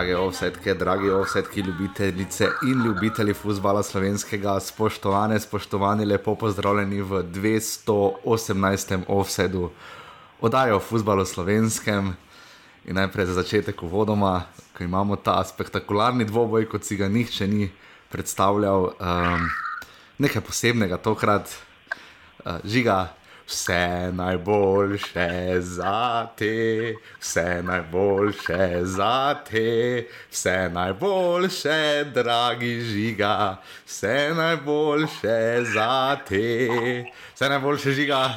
Drage ovsetke, dragi ovsetki, ljubitelice in ljubitelji futbola slovenskega, spoštovane, spoštovani, lepo pozdravljeni v 218. offsetu oddaje o futbalu slovenskem. In najprej za začetek uvodoma, ko imamo ta spektakularni dvoboj, kot si ga nihče ni predstavljal, um, nekaj posebnega tokrat, uh, žiga. Vse najboljše za te, vse najboljše za te, vse najboljše, dragi žiga, vse najboljše za te, vse najboljše žiga.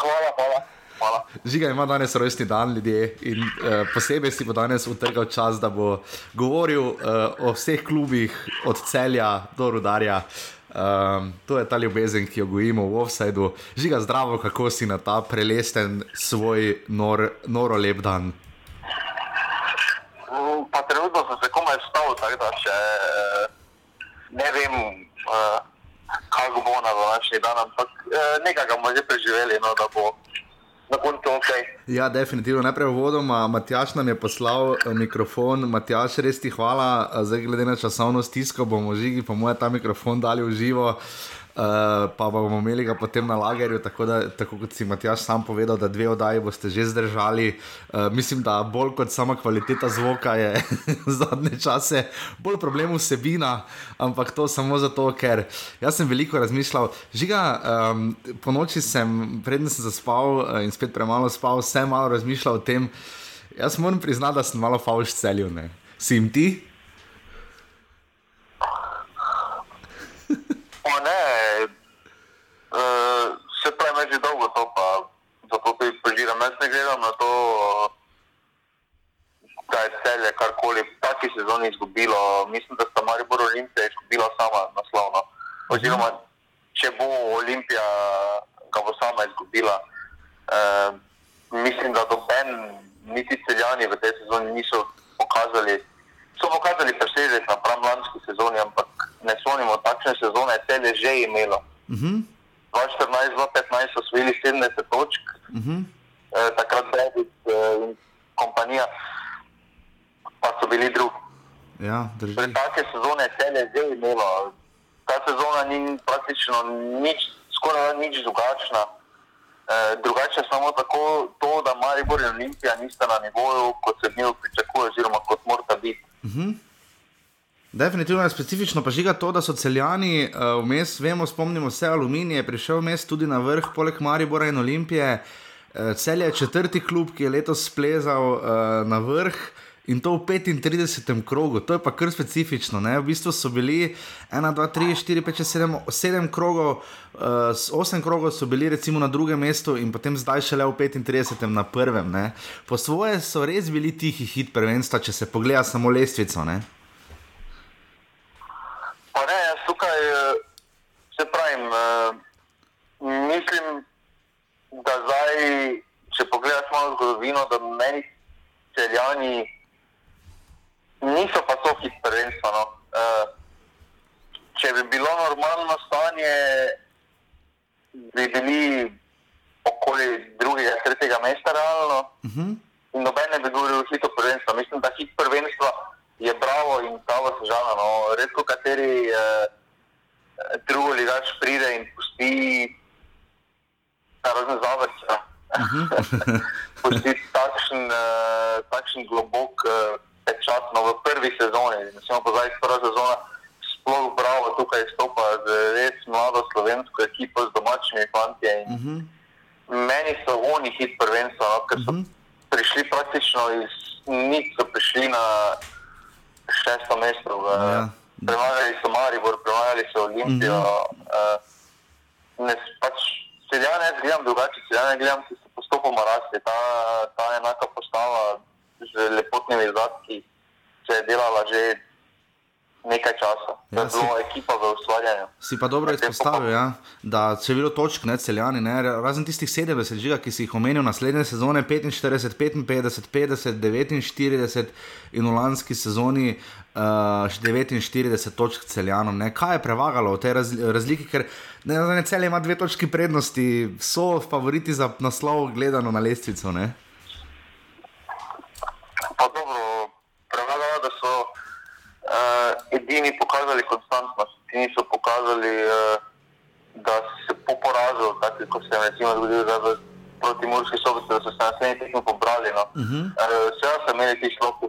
Hvala, hvala. hvala. Žiga ima danes rojstni dan ljudje in uh, posebej si bo danes utrgal čas, da bo govoril uh, o vseh klubih, od celja do rudarja. Um, to je ta ljubezen, ki jo gojimo v offsajdu. Žiga zdravo, kako si na ta prelesten svoj nor, noro lep dan. Mm, Pa trenutno sem se komaj vstal, tako da še eh, ne vem, eh, kako bo na današnji dan, ampak eh, nekaj bomo že preživeli, no, da bo na koncu ok. Ja, definitivno. Najprej uvodoma, Matjaš nam je poslal eh, mikrofon. Matjaš, res ti hvala, Eh, zdaj glede na časovno stisko bomo žigi, pa mu je ta mikrofon dali v živo. Uh, pa bomo imeli ga potem na lagerju, tako, da, tako kot si Matjaš sam povedal, da dve oddaji boste že zdržali. Uh, mislim, da bolj kot sama kvaliteta zvoka je zadnje čase, bolj problem vsebina, ampak to samo zato, ker jaz sem veliko razmišljal. Žiga, um, po noči sem, predtem sem zaspal uh, in spet premalo spal, sem malo razmišljal o tem. Jaz moram priznati, da sem malo fauš celil. Ne? Si jim ti? O ne, eh, se pravi, me že dolgo to pa, zato tudi požiram. Jaz ne gledam na to, da je celje karkoli v taki sezoni izgubilo. Mislim, da sta Maribor Olimpija izgubila sama naslovno. Oziroma, če bo Olimpija ga bo sama izgubila. Eh, mislim, da doben, niti celjani v tej sezoni niso pokazali, so pokazali presežek napram lanski sezoni, ampak ne spomnimo, takšne sezone je celje že imelo. Uh -huh. 2014-2015 so osvojili 70 točk, Uh -huh. eh, takrat Bebic eh, in kompanija pa so bili drugi. Ja. Torej, take sezone je celje že imelo. Ta sezona ni praktično nič, skoraj nič drugačna. Eh, drugače je samo tako, to, da Maribor in Olimpija nista na nivoju, kot se v njih pričakuje, oziroma kot morata biti. Definitivno je specifično, pa žiga to, da so celjani uh, vmes, vemo, spomnimo se, aluminij je prišel vmes tudi na vrh, poleg Maribora in Olimpije. Uh, Cel je četrti klub, ki je letos splezal uh, na vrh. In to v 35. krogu, to je pa kar specifično. Ne? V bistvu so bili 1, 2, 3, 4, 5, 6, 7, 7 krogov, uh, 8 krogov so bili recimo na drugem mestu in potem zdaj šele v 35. na prvem. Ne? Po svoje so res bili tihi hit prvenstva, če se pogleda samo lestvico. Ne? Pa ne, jaz tukaj eh, se pravim, eh, mislim, da zdaj, če pogledaš malo zgodovino, da meni celjani niso pa so hit prvenstva. No. Eh, Če bi bilo normalno stanje, bi bili okoli drugega, tretjega mesta realno. Uh -huh. In noben ne bi govoril o hitu prvenstva. Mislim, da hit prvenstva je bravo in pravo sežano. No. Redko kateri eh, drugi ligač pride in pusti razne zavrče. pusti takšen, eh, takšen globok eh, pečat no, v prvi sezoni. Recimo pa zdaj prva sezona. Sploh bravo tukaj stopa z res mlado slovensko ekipo z domačimi fanti. Uh -huh. Meni so oni hit prvenstva, no, ker so Mhm. prišli praktično iz nič, so prišli na šesto mesto. V, Ja. Premagali so Maribor, premagali so Olimpijo. Mhm. Uh, ne, pač, Celjane jaz gledam drugače, celjane gledam, ki so postopoma rasli. Ta, ta enaka se je delala že nekaj časa. To Ja, je bilo si- ekipa v ustvarjanju. Si pa dobro izpostavil, ja, da če je bilo točk, ne celjani, ne, razen tistih 70 žiga, ki si jih omenil, naslednje sezone 45, 55, 50, 49 in v lanski sezoni uh, 49 točk celjanom. Ne. Kaj je prevagalo v tej raz, razliki, ker ne, ne, celje ima dve točki prednosti, so favoriti za naslov gledano na lestvico. Ne. Pa to, konstantnost, ti niso pokazali, uh, da se po porazu, tako kot se je recimo zgodilo proti Murski sobici, da so se naslednji tekmi pobrali. No. Uh -huh. uh, Seveda so imeli ti šlopi,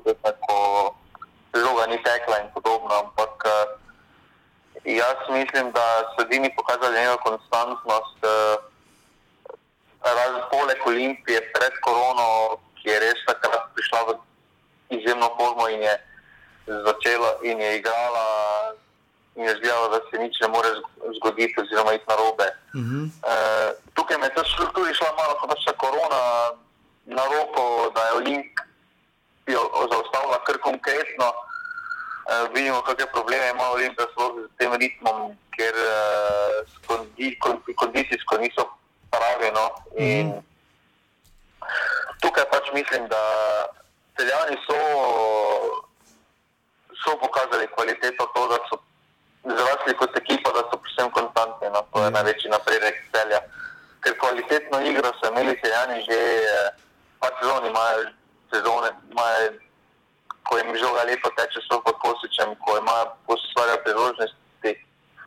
ko žoga ni tekla in podobno, ampak uh, jaz mislim, da so edini pokazali njeno konstantnost. Uh, Razen poleg Olimpije pred korono, ki je res takrat prišla v izjemno formo in je začela in je igrala, in je zdelo, da se nič ne more zgoditi, oziroma iti na robe. Uh -huh. uh, tukaj me je tudi šla malo, kot da se korona na roko, da je Olimpijo zaustavila kar konkretno. Uh, vidimo, kakšne probleme ima Olimpija s tem ritmom, ker uh, kondicijsko niso pravi. No? In, uh -huh. Tukaj pač mislim, da celjani so, so pokazali kvaliteto to, da so zrasli kot ekipa, da so predvsem konstantni. No? To je največji napredek celja. Ker kvalitetno igro so imeli celjani že eh, pa sezoni, imajo sezone, imajo, ko jim žoga lepo teče, so pod posičem, ko imajo posvarajo priložnosti,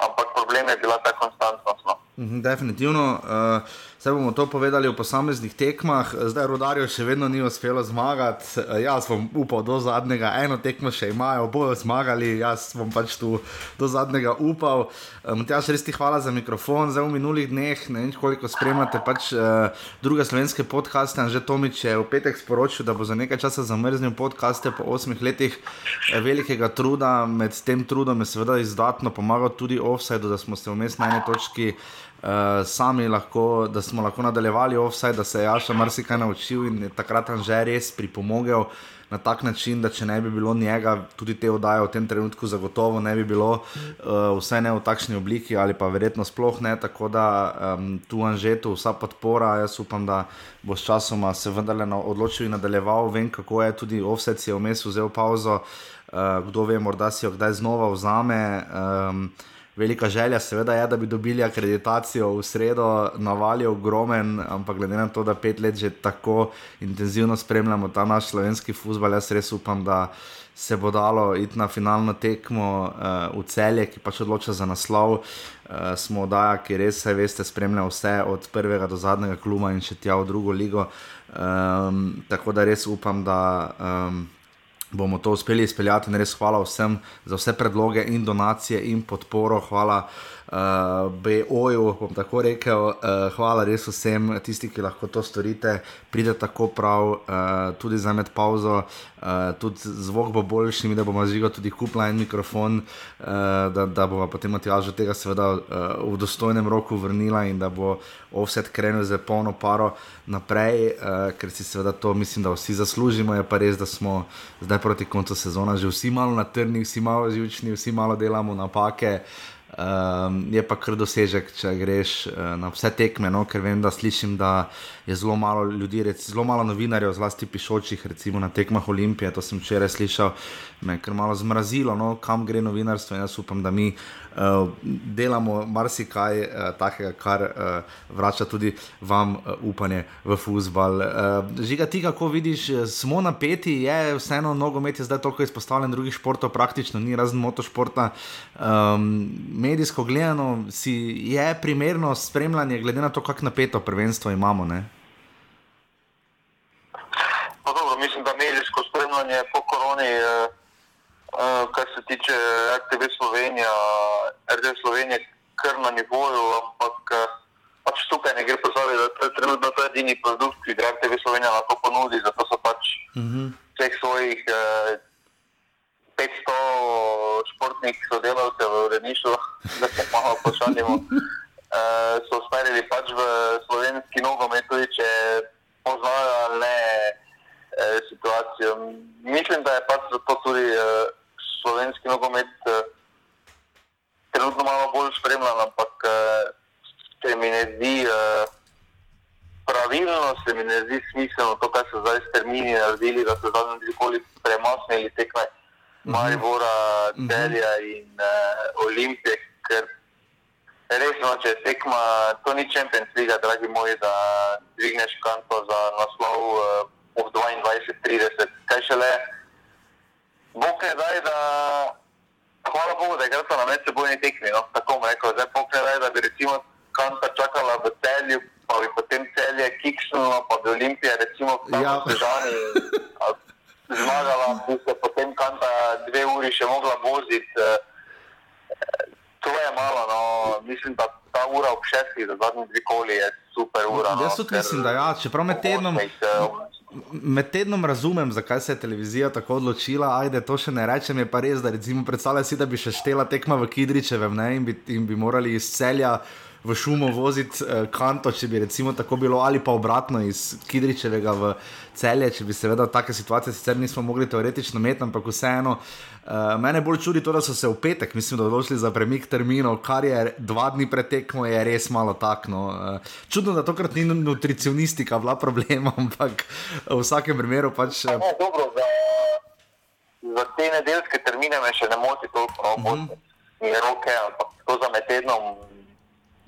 ampak problem je bila ta konstantnost. No? Mhm, definitivno. Uh, Vse bomo to povedali v posameznih tekmah, zdaj rodarjo še vedno ni uspelo zmagati. Eh, jaz bom upal do zadnjega, eno tekmo še imajo, bojo zmagali, jaz bom pač tu do zadnjega upal. Matjaš, res ti hvala za mikrofon, zdaj v minulih dneh, ne vem koliko spremljate pač uh, druge slovenske podcaste. Že Tomič je v petek sporočil, da bo za nekaj časa zamrznil podcaste po osmih letih velikega truda. Med tem trudom je seveda izdatno pomagal tudi offside, da smo se vmes na eni točki uh, sami lahko, da smo lahko nadaljevali offside, da se je Jaša marsikaj naučil in je takrat že res pripomogel na tak način, da če ne bi bilo njega, tudi te oddaje v tem trenutku zagotovo ne bi bilo, uh, vsaj ne v takšni obliki ali pa verjetno sploh ne. Tako da um, tu Anžetu vsa podpora, jaz upam, da bo s časoma se vendarle odločil in nadaljeval. Vem, kako je tudi offset si je vmes vzel pauzo, uh, kdo ve, morda si jo kdaj znova vzame. Um, velika želja, seveda, je, da bi dobili akreditacijo v sredo, navali ogromen, ampak glede na to, da pet let že tako intenzivno spremljamo ta naš slovenski futbol, jaz res upam, da se bo dalo iti na finalno tekmo uh, v celje, ki pač odloča za naslov. Uh, smo oddaja, ki res, vse veste, spremlja vse od prvega do zadnjega kluba in še tja v drugo ligo. Um, tako da res upam, da. Um, bomo to uspeli izpeljati. Res hvala vsem za vse predloge in donacije in podporo. Hvala uh, BO-ju, bom tako rekel. Uh, hvala res vsem tistim, ki lahko to storite. Pride tako prav, uh, tudi za med pauzo, uh, tudi zvok bo boljši, mi da bomo žigali tudi kupla en mikrofon, uh, da, da bomo potem Matjažo tega seveda uh, v dostojnem roku vrnila in da bo offset krenil za polno paro naprej, uh, ker si seveda to mislim, da vsi zaslužimo. Je pa res, da smo zdaj proti koncu sezona že vsi malo na trnih, vsi malo živčni, vsi malo delamo napake. Um, je pa kar dosežek, če greš uh, na vse tekme, no? ker vem, da slišim, da je zelo malo ljudi, zelo malo novinarjev, zlasti pišočih, recimo na tekmah Olimpije. To sem včeraj slišal, me je kar malo zmrazilo, no? kam gre novinarstvo. Jaz upam, da mi uh, delamo marsikaj uh, takega, kar uh, vrača tudi vam uh, upanje v futbal. Uh, Žiga, ti kako vidiš, smo napeti, je vseeno nogomet je zdaj toliko izpostavljen drugih športov, praktično ni razen motošporta. Um, medijsko gledano si je primerno spremljanje, glede na to, kako napeto prvenstvo imamo. Ne? Dobro, mislim, da medijsko spremljanje po koroni. Eh... Eh, kar se tiče RTV Slovenije, RTV Slovenije, kar na nivoju, ampak eh, pač tukaj ne gre pozoriti, da to je trenutno to edini produkt, ki ga RTV Slovenija lahko ponudi, zato so pač uh mhm. -huh. vseh svojih uh, 500 športnih sodelavcev v uredništvu, da se malo pošaljimo, uh, so usmerili pač v slovenski nogomet, tudi če poznajo ali ne. Situacijo. Mislim, da je pač zato tudi uh, slovenski nogomet uh, trenutno malo bolj spremljan, ampak uh, se mi ne zdi uh, pravilno, se mi ne zdi smiselno to, kar so zdaj s termini naredili, da so zadnji nikoli premasnili tekme mhm. Maribora, mhm. Celja in uh, Olimpije, ker resno, če tekma, to ni Champions League, dragi moji, da dvigneš kanto za naslov uh, 22-30, kaj šele. Bog ne daj, da hvala Bogu, da igrata na medsebojni tekmi. No? Tako bom rekel, zdaj pokraj, da bi recimo kanta čakala v celju, pa bi potem celje kiksnilo, pa bi Olimpija recimo Ja. v Sežani zmagala, bi se potem kanta dve uri še mogla voziti. eh, To je malo, no, mislim, da ta ura ob šestih, za zadnji dve koli je super ura. no, Jaz tudi ker mislim, da ja, čeprav med tednom, med tednom razumem, zakaj se je televizija tako odločila. Ajde, to še ne rečem, je pa res, da recimo predstavljaj si, da bi še štela tekma v Kidričevem ne, in, bi, in bi morali iz celja v šumo voziti eh, kanto, če bi recimo tako bilo, ali pa obratno iz Kidričevega v celje, če bi seveda take situacije sicer nismo mogli teoretično imeti, ampak vseeno. Uh, mene bolj čudi to, da so se v petek, mislim, da odločili za premik terminov, kar je dva dni pred tekmo, je res malo takno. Uh, čudno, da tokrat ni nutricionistika bila problem, ampak v vsakem primeru pač. Pa Uh, Ne, dobro, za, za te nedeljske termine me še ne moti toliko, no, Mhm. -hmm. mi je roke, ampak to za med tednom,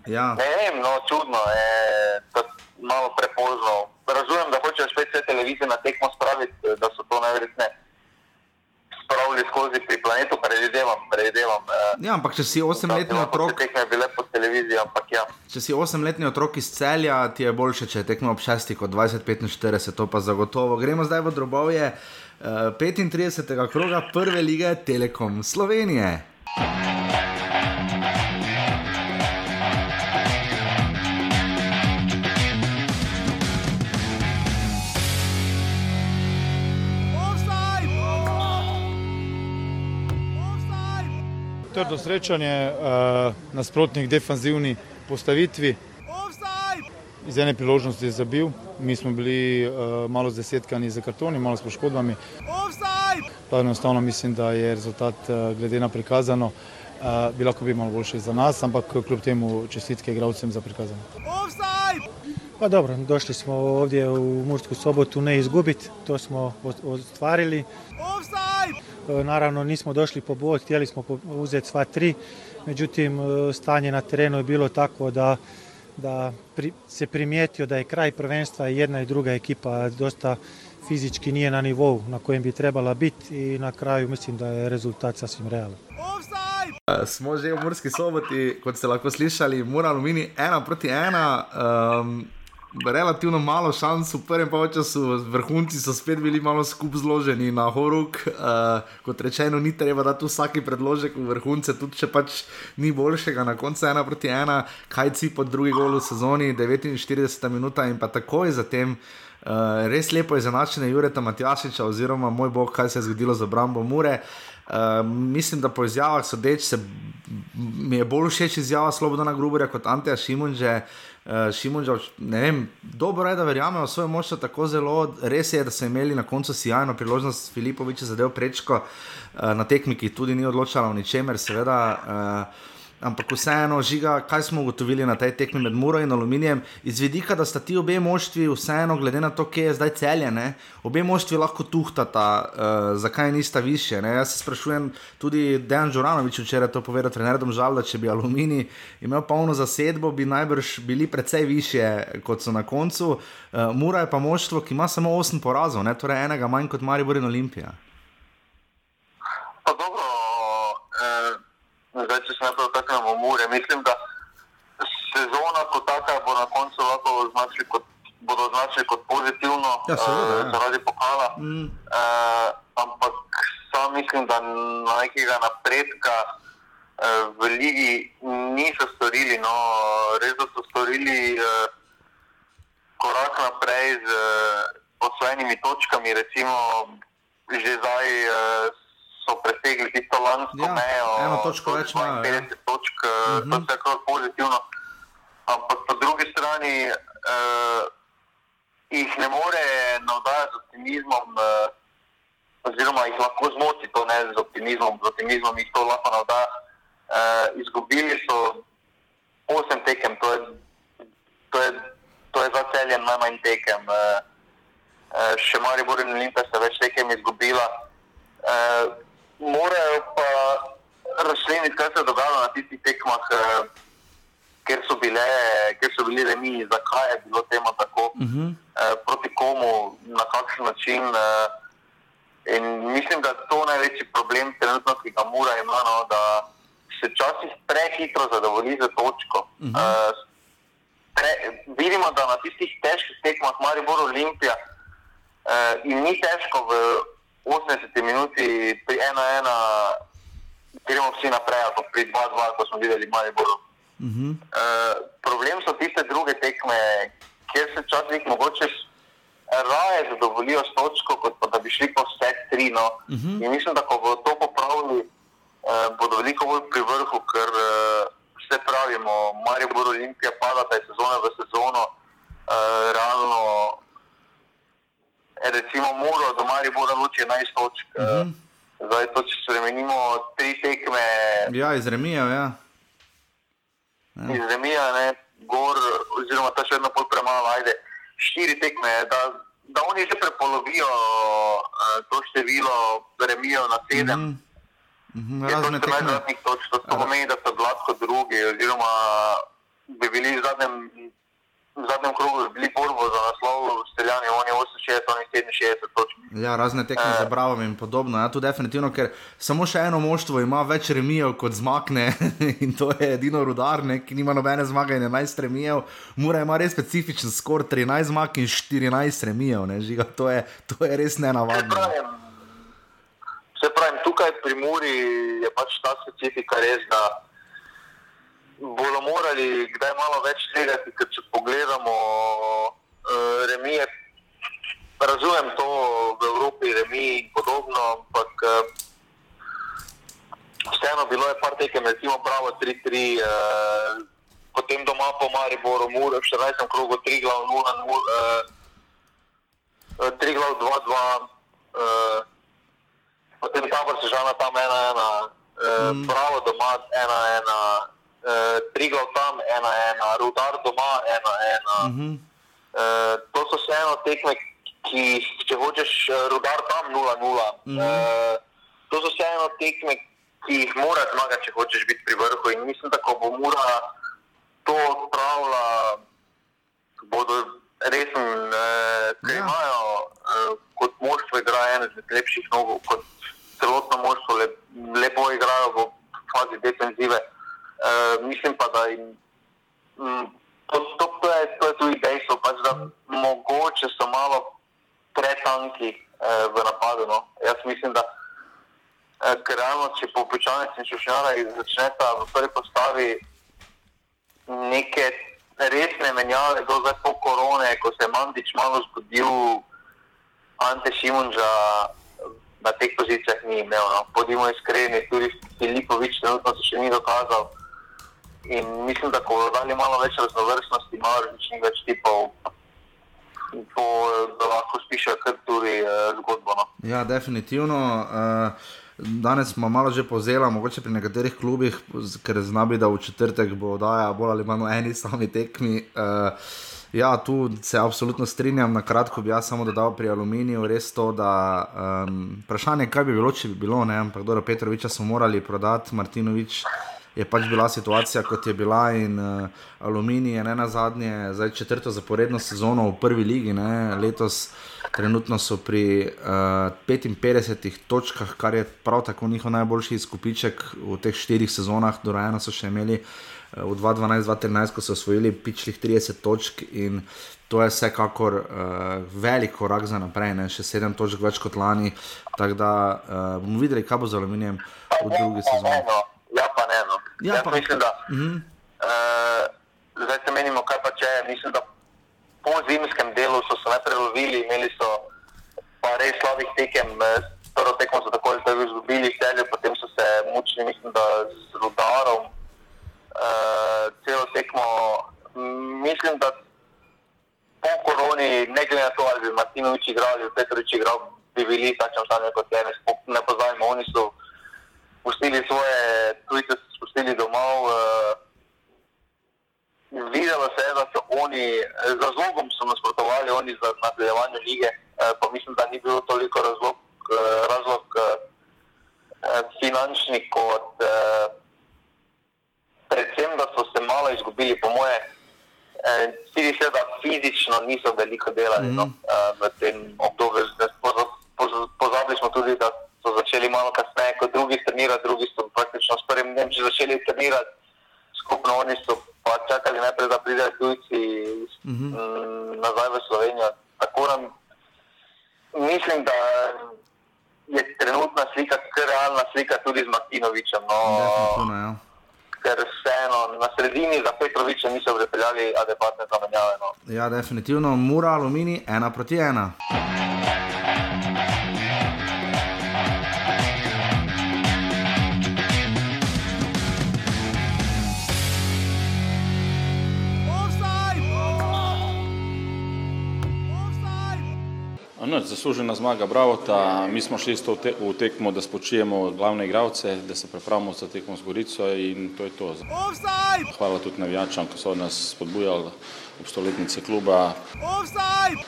ja. ne vem, no, čudno je, da malo prepozno. Razumem, da hočejo spet vse televizije na tekmo spraviti, da so to najverjetne spravili skozi pri planetu, predvidevam, predvidevam. Eh, ja, ampak če si osemletni da bi lahko otrok, te tekme bile po televiziji, ampak ja. če si osemletni otrok iz celja, ti je boljše, če je tekmo ob 6 kot 20-45, to pa zagotovo. Gremo zdaj v drobovje uh, 35. kroga prve lige Telekom Slovenije. Trdo srečanje, uh, nasprotnik defanzivni postavitvi. Iz ene priložnosti je zabil, mi smo bili uh, malo zasetkani za kartoni, malo s poškodbami. Enostavno mislim, da je rezultat uh, glede na prikazano, uh, bi lahko bil malo boljši za nas, ampak kljub temu čestitke igravcem za prikazano. Pa dobro, došli smo ovdje u Mursku sobotu ne izgubiti, to smo o- ostvarili. E, Naravno nismo došli po bod, htjeli smo po- uzeti sva tri, međutim e, stanje na terenu je bilo tako da, da pri- se primijetio da je kraj prvenstva i jedna i druga ekipa dosta fizički nije na nivou na kojem bi trebala biti i na kraju mislim da je rezultat sasvim realan. Uh, smo že v Murski soboti, kot ste lahko slišali, mora Alumini ena proti ena. Um, Relativno malo šans v prvem času, vrhunci so spet bili malo skupaj zloženi na horuk. Uh, kot rečeno, ni treba dati vsaki predložek v vrhunce, tudi če pač ni boljšega, na koncu ena proti ena, kaj ci pod drugi gol v sezoni, 49 minuta in pa takoj zatem. Uh, res lepo je zanačenje Jureta Matjašiča, oziroma moj bog, kaj se je zgodilo z obrambo Mure. Uh, mislim, da po izjavah sodeč se mi je bolj všeč izjava Slobodana Gruberja kot Anteja Šimunže. Uh, Šimunža, ne vem, dobro je, da verjamejo v svojo moč tako zelo. Res je, da so imeli na koncu sjajno priložnost Filipoviča zadev prečko uh, na tekmi, ki tudi ni odločala o ničemer, seveda. Uh, Ampak vseeno, žiga, kaj smo ugotovili na tej tekmi med Muro in Aluminijem, iz vidika, da sta ti obe moštvi, vseeno, glede na to, kje je zdaj celjene, obe moštvi lahko tuhtata, uh, zakaj nista više. Ne? Jaz se sprašujem, tudi Dejan Žuranovič včeraj to povedal, trener Domžal, da če bi Alumini imel polno zasedbo, bi najbrž bili precej više, kot so na koncu. Uh, Mura je pa moštvo, ki ima samo 8 porazov, ne? torej enega manj kot Maribor in Olimpija. Pa dobro, eh, zdaj če se najprej Mure, mislim, da sezona kot taka bo na koncu lahko označili kot, bodo označili kot pozitivno Ja, seveda, eh, zaradi pokala. Mm. Eh, ampak sam mislim, da na nekega napredka eh, v ligi niso storili. No, res da so storili eh, korak naprej z eh, osvojenimi točkami, recimo že zdaj eh, so presegli tisto lansko Ja, mejo. eno točko več imajo, ja. 52 točk, uh -huh. to je vsekakor pozitivno. Ampak po drugi strani uh, jih ne more navdajati z optimizmom, uh, oziroma jih lahko zmoti to ne z optimizmom, z optimizmom jih to lahko navdaja. Uh, izgubili so osem tekem, to je, to je, to je za celjem najmanj tekem. Uh, še Maribor in Olimpija sta več tekem izgubila. Uh, morajo pa razčleniti, kaj se je dogajalo na tistih tekmah, uh, ker so bile, ker so bili remi, zakaj je bilo temu tako, uh -huh. uh, proti komu, na kakšen način. Uh, in mislim, da je to največji problem trenutno, ki ga mora ima, no, da se včasih prehitro zadovolji za točko. Uh -huh. uh, pre, vidimo, da na tistih težkih tekmah, Marijo Bor Olimpija, uh, in ni težko v 80 minuti, pri 1-1, gremo vsi naprej, pa pri 2-2, ko smo videli Marijo Bor. Uh -huh. uh, problem so tiste druge tekme, kjer se včasih mogoče raje zadovoljijo s točko, kot pa da bi šli po vse tri. No. Uh -huh. In mislim, da ko bodo to popravili, uh, bodo veliko bolj pri vrhu, ker uh, vse pravimo, Marijo Bor Olimpija pada, da je sezona v sezono uh, realno. Recimo, mora do Marijo Bor Luči 11 točk. Uh -huh. Zdaj, to, če spremenimo, tri tekme. Ja, iz Remija. Ja. Ja. Iz Remija, ne, gor, oziroma ta še vedno pol premalo ajde. Štiri tekme, da, da oni že prepolovijo uh, to število Remijo na sedem. Mm -hmm. Mm -hmm, razne tekme. To pomeni, da so gladko drugi, oziroma bi bili v zadnjem v zadnjem krogu bili borbo za naslov, streljani, oni 68, oni 67 točk. Ja, razne tekme za Bravo in podobno. Ja, tu definitivno, ker samo še eno moštvo ima več remijev kot zmakne in to je edino rudarne, ki nima nobene zmage in 11 remijev. Mura ima res specifičen skor 13 zmag in 14 remijev, ne žiga, to je, to je res nenavadno. Se pravi, tukaj pri Muri je pač ta specifika res, da bodo morali kdaj malo več gledati, ker če pogledamo uh, remije, razumem to v Evropi, remije in podobno, ampak uh, vseeno bilo je par tekem, recimo pravo 3-3, uh, eh, potem doma po Mariboru, Mur, v 14. krogu 3 glav 0-0, uh, 3 glav 2-2, uh, potem tabor se žala tam 1-1, uh, mm. pravo doma 1-1 uh, Triglav tam, ena, ena, Rudar doma, ena, ena. Uh -huh. uh, to so vseeno tekme, ki, če hočeš, uh, Rudar tam, nula, nula. Uh -huh. uh, to so vseeno tekme, ki jih moraš zmagati, če hočeš biti pri vrhu. In mislim, da ko bo mora to odpravila, bodo res, uh, ker ja. imajo uh, kot moštvo, igrajo eno izmed lepših nogov, kot celotno moštvo, le, lepo igrajo v fazi defenzive. Uh, mislim pa, da jim, mm, to, to, to, je, to je tudi dejstvo, pač, da mogoče so malo pretanki uh, v napadu. No. Jaz mislim, da uh, realno, če po počasnosti in čušnjara začneta v prvi postavi neke resne menjave, do zdaj po korone, ko se je Mandič malo zgodil, Ante Šimunža na teh pozicijah ni imel. No. Podimo iskreni, tudi Filipovič trenutno se še ni dokazal. In mislim, da ko bodo dali malo več raznovrstnosti, malo več tipov, to, da lahko spišajo kar tudi eh, zgodbo. No. Ja, definitivno. Uh... Danes smo malo že povzeli, mogoče pri nekaterih klubih, ker znabi, da v četrtek bo oddaja bolj ali manj eni sami tekmi. Uh, ja, tu se absolutno strinjam. Na kratko bi jaz samo dodal pri aluminiju res to, da um, vprašanje, kaj bi bilo, če bi bilo, ne, ampak dobro, Petroviča smo morali prodati, Martinovič je pač bila situacija, kot je bila, in uh, Aluminij je ne na zadnje, zdaj četrto zaporedno sezono v prvi ligi, ne, letos trenutno so pri uh, eh, 55 točkah, kar je prav tako njihov najboljši izkupiček v teh štirih sezonah, dorajeno so še imeli. Eh, v 2012-2013, ko so osvojili pičlih 30 točk, in to je vsekakor uh, velik korak za naprej, ne? še 7 točk več kot lani. Tako da uh, bomo videli, kaj bo z aluminijem v drugi sezoni. Ja, pa ne. No. Ja, pa mislim, da uh -huh. uh, zdaj se menimo, kaj pa če. Mislim, da po zimskem delu so se najprej lovili, imeli so pa res slabih tekem. Eh, prvo tekmo so tako ali tako izgubili, celje, potem so se mučili, mislim, da z rudarom. Uh, celo tekmo, mislim, da po koroni, ne glede na to, ali bi Martinovič igral ali Petrovič igral, bi bili takšni stanje kot je. Ne pozajmo, oni so pustili svoje tujce, spustili domov. Uh, videlo se je, da so oni z razlogom nasprotovali oni za nadaljevanje lige, uh, pa mislim, da ni bilo toliko razlog, uh, razlog uh, finančni kot uh, predvsem, da so se malo izgubili, po moje. Vsi se, da fizično niso veliko delali mm no, uh, v tem obdobju. Pozabili smo tudi, da so začeli malo kasneje kot drugi trenirati, drugi so praktično s prvim dnem že začeli trenirati skupno, oni so pa čakali najprej, da pridejo tujci uh -huh. nazaj v Slovenijo. Tako nam mislim, da je trenutna slika, kar realna slika tudi z Martinovičem. No, ja. Ker vseeno na sredini za Petroviča niso pripeljali adekvatne zamenjave. No. Ja, definitivno, mora aluminij ena proti ena. No, zaslužena zmaga, bravo. Ta, mi smo šli te, v tekmo, da spočijemo glavne igralce, da se pripravimo za tekmo z Gorico in to je to. Hvala tudi navijačam, ki so nas spodbujali ob stoletnici kluba.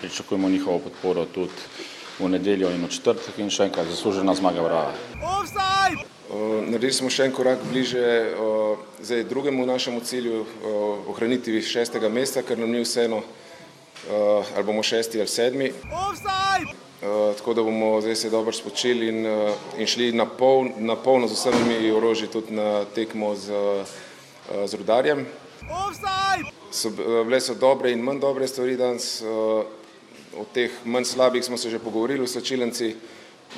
Pričakujemo njihovo podporo tudi v nedeljo in v četrtek in še enkrat zaslužena zmaga, bravo. Naredili smo še en korak bliže zdaj drugemu našemu cilju, ohraniti šestega mesta, ker nam ni vseeno ali bomo šesti ali sedmi. Uh, tako da bomo zdaj se dobro spočili in, uh, in šli na, pol, na polno z vsemi orožji tudi na tekmo z, uh, z rudarjem. So, uh, bile so dobre in manj dobre stvari danes, uh, o teh manj slabih smo se že pogovorili v Sočilenci,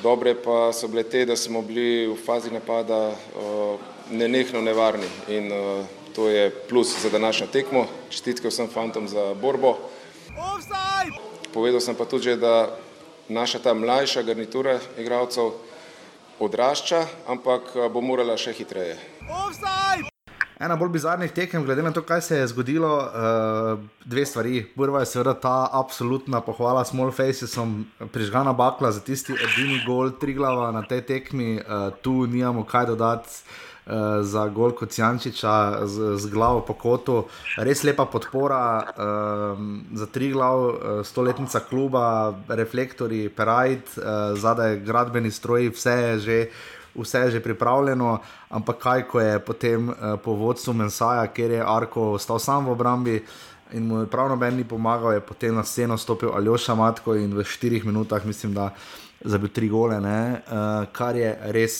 dobre pa so bile te, da smo bili v fazi napada uh, nenehno nevarni in uh, to je plus za današnjo tekmo. Čestitke vsem fantom za borbo. Povedal sem pa tudi, da naša ta mlajša garnitura igralcev odrašča, ampak bo morala še hitreje. Ena bolj bizarnih tekem, glede na to, kaj se je zgodilo, uh, dve stvari. Prva je seveda ta absolutna pohvala Small Facesom, prižgana bakla za tisti edini gol, tri glava na tej tekmi, uh, tu nimamo kaj dodati. Eh, za gol kot Jančiča z, z glavo po kotu. Res lepa podpora um, za tri glav, uh, stoletnica kluba, reflektori, perajt, uh, zadaj gradbeni stroji, vse je že. Vse je že pripravljeno, ampak kaj, ko je potem uh, po vodstvu Mensaja, kjer je Arko ostal sam v obrambi in mu je prav noben ni pomagal, je potem na sceno stopil Aljoša Matko in v štirih minutah, mislim, da zabil tri gole, uh, kar je res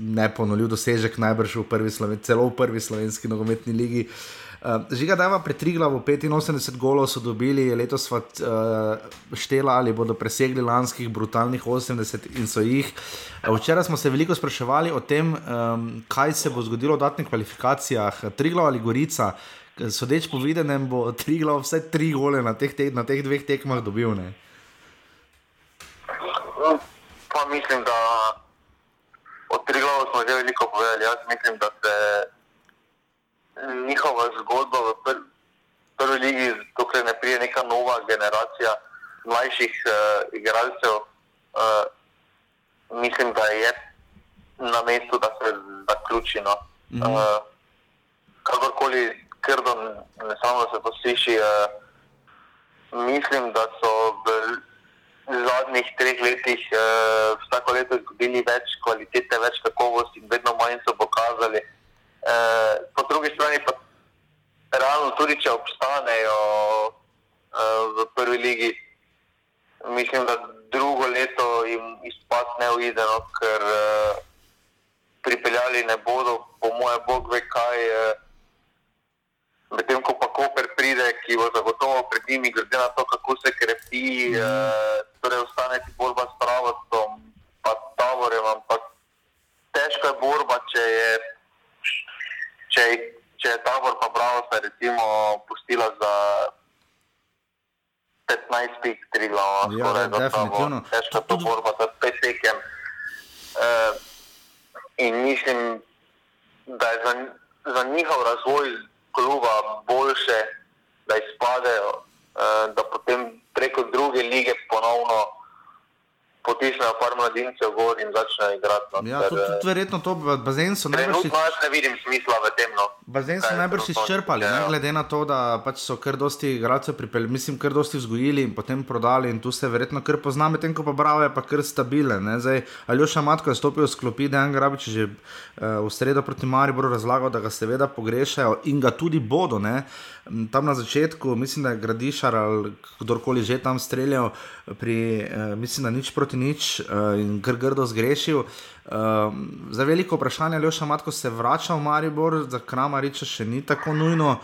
neponovljiv dosežek, najbrž v prvi, celo v prvi slovenski nogometni ligi. Uh, Žiga, da ima pretriglavo 85 golov, so dobili letos uh, štela ali bodo presegli lanskih brutalnih 80 in so jih. Včeraj smo se veliko spraševali o tem, um, kaj se bo zgodilo v dodatnih kvalifikacijah, Triglav ali Gorica. Sodeč po videnem, bo Triglav vse tri gole na teh, te, na teh dveh tekmah dobil. Ne? Pa mislim, da od Triglav smo že veliko povedali. Jaz mislim, da se njihova zgodba v pr prvi ligi, dokler ne prije neka nova generacija mlajših uh, igralcev, uh, mislim, da je na mestu, da se zaključi. No. Mm -hmm. uh, kakorkoli, ker do ne samo se to sliši, uh, mislim, da so v zadnjih treh letih uh, vsako leto izgubili več kvalitete, več kakovosti in vedno manj so pokazali. Uh, po drugi strani pa realno tudi, če obstanejo uh, v prvi ligi, mislim, da drugo leto jim izpad ne ujde, no, ker uh, pripeljali ne bodo, po moje bog ve kaj. Uh, Medtem ko pa Koper pride, ki bo zagotovo pred njimi, glede na to, kako se krepi, mm. eh, torej ostane ti borba s pravotom, pa tavorem, ampak težka je borba, če je, če, če je tabor pa bravo se recimo pustila za 15 pik, 3 glava, ja, skoraj da definitivno. Težka je to borba za 5 tekem. Eh, in mislim, da je za, za njihov razvoj kluba boljše, da izpadejo, eh, da potem preko druge lige ponovno potisnejo par mladincev gor in začnejo igrati. No, ja, tudi, tudi verjetno to bazen so. Trenutno jaz ne vidim smisla v tem. No. Bazen so najbrž izčrpali, ne, ja. glede na to, da pač so kar dosti igralcev pripeljali, mislim, kar dosti vzgojili in potem prodali in tu se verjetno kar pozna, medtem ko pa bravo je pa kar stabilen. Aljoša Matko je stopil v sklopi, da je Grabič že uh, v sredo proti Mariboru razlagal, da ga seveda pogrešajo in ga tudi bodo. Ne. Tam na začetku, mislim, da je Gradišar ali kdorkoli že tam streljal, pri, uh, mislim, da nič proti nič, uh, in kar grdo zgrešil. Uh, za veliko vprašanje, še Matko se vrača v Maribor, za Kramariča še ni tako nujno.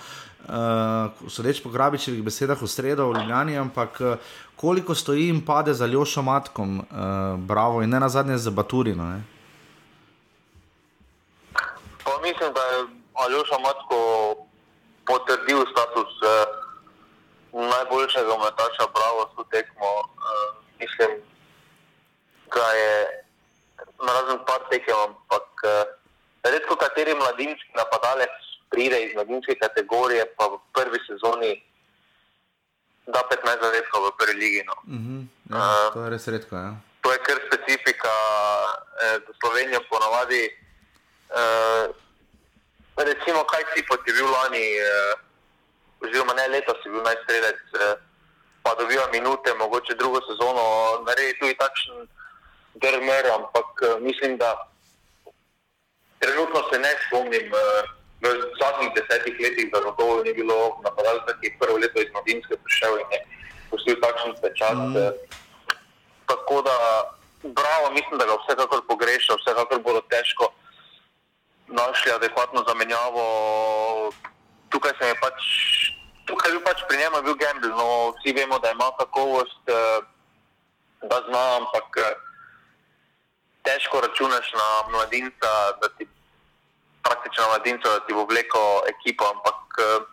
Uh, sodeč po Grabičevih besedah v sredo v Ljubljani, ampak uh, koliko stoji in pade za Ljošo Matkom, uh, bravo in ne na zadnje za Baturino. Ne? Pa mislim, da je Aljoša Matko potrdil status uh, najboljšega metača, bravo, s to tekmo. Uh, mislim, da je razen par tekem, ampak uh, redko kateri mladinski napadalec pride iz mladinske kategorije, pa v prvi sezoni da 15 zadetkov v prvi ligi. No. Uh -huh, ja, uh, to je res redko. Ja. To je kar specifika eh, Slovenije, ponavadi. Eh, recimo, kaj si poti bil lani, eh, oziroma ne letos, si bil najstrelec, eh, pa dobiva minute, mogoče drugo sezono, naredi tudi takšen drmer, ampak eh, mislim, da trenutno se ne spomnim. Eh, v zadnjih desetih letih, da gotovo ni bilo napadalca, ki je prvo leto iz Mladinske prišel in je pustil takšen pečat. Mm. Eh, tako da, bravo, mislim, da ga vsekakor pogreša, vsekakor bodo težko našli adekvatno zamenjavo. Tukaj se je pač, tukaj je bil pač pri njemu bil Gamble, no vsi vemo, da ima kakovost, da zna, ampak težko računaš na mladinca, da ti praktično mladincev, da ti bo vleko ekipo, ampak uh,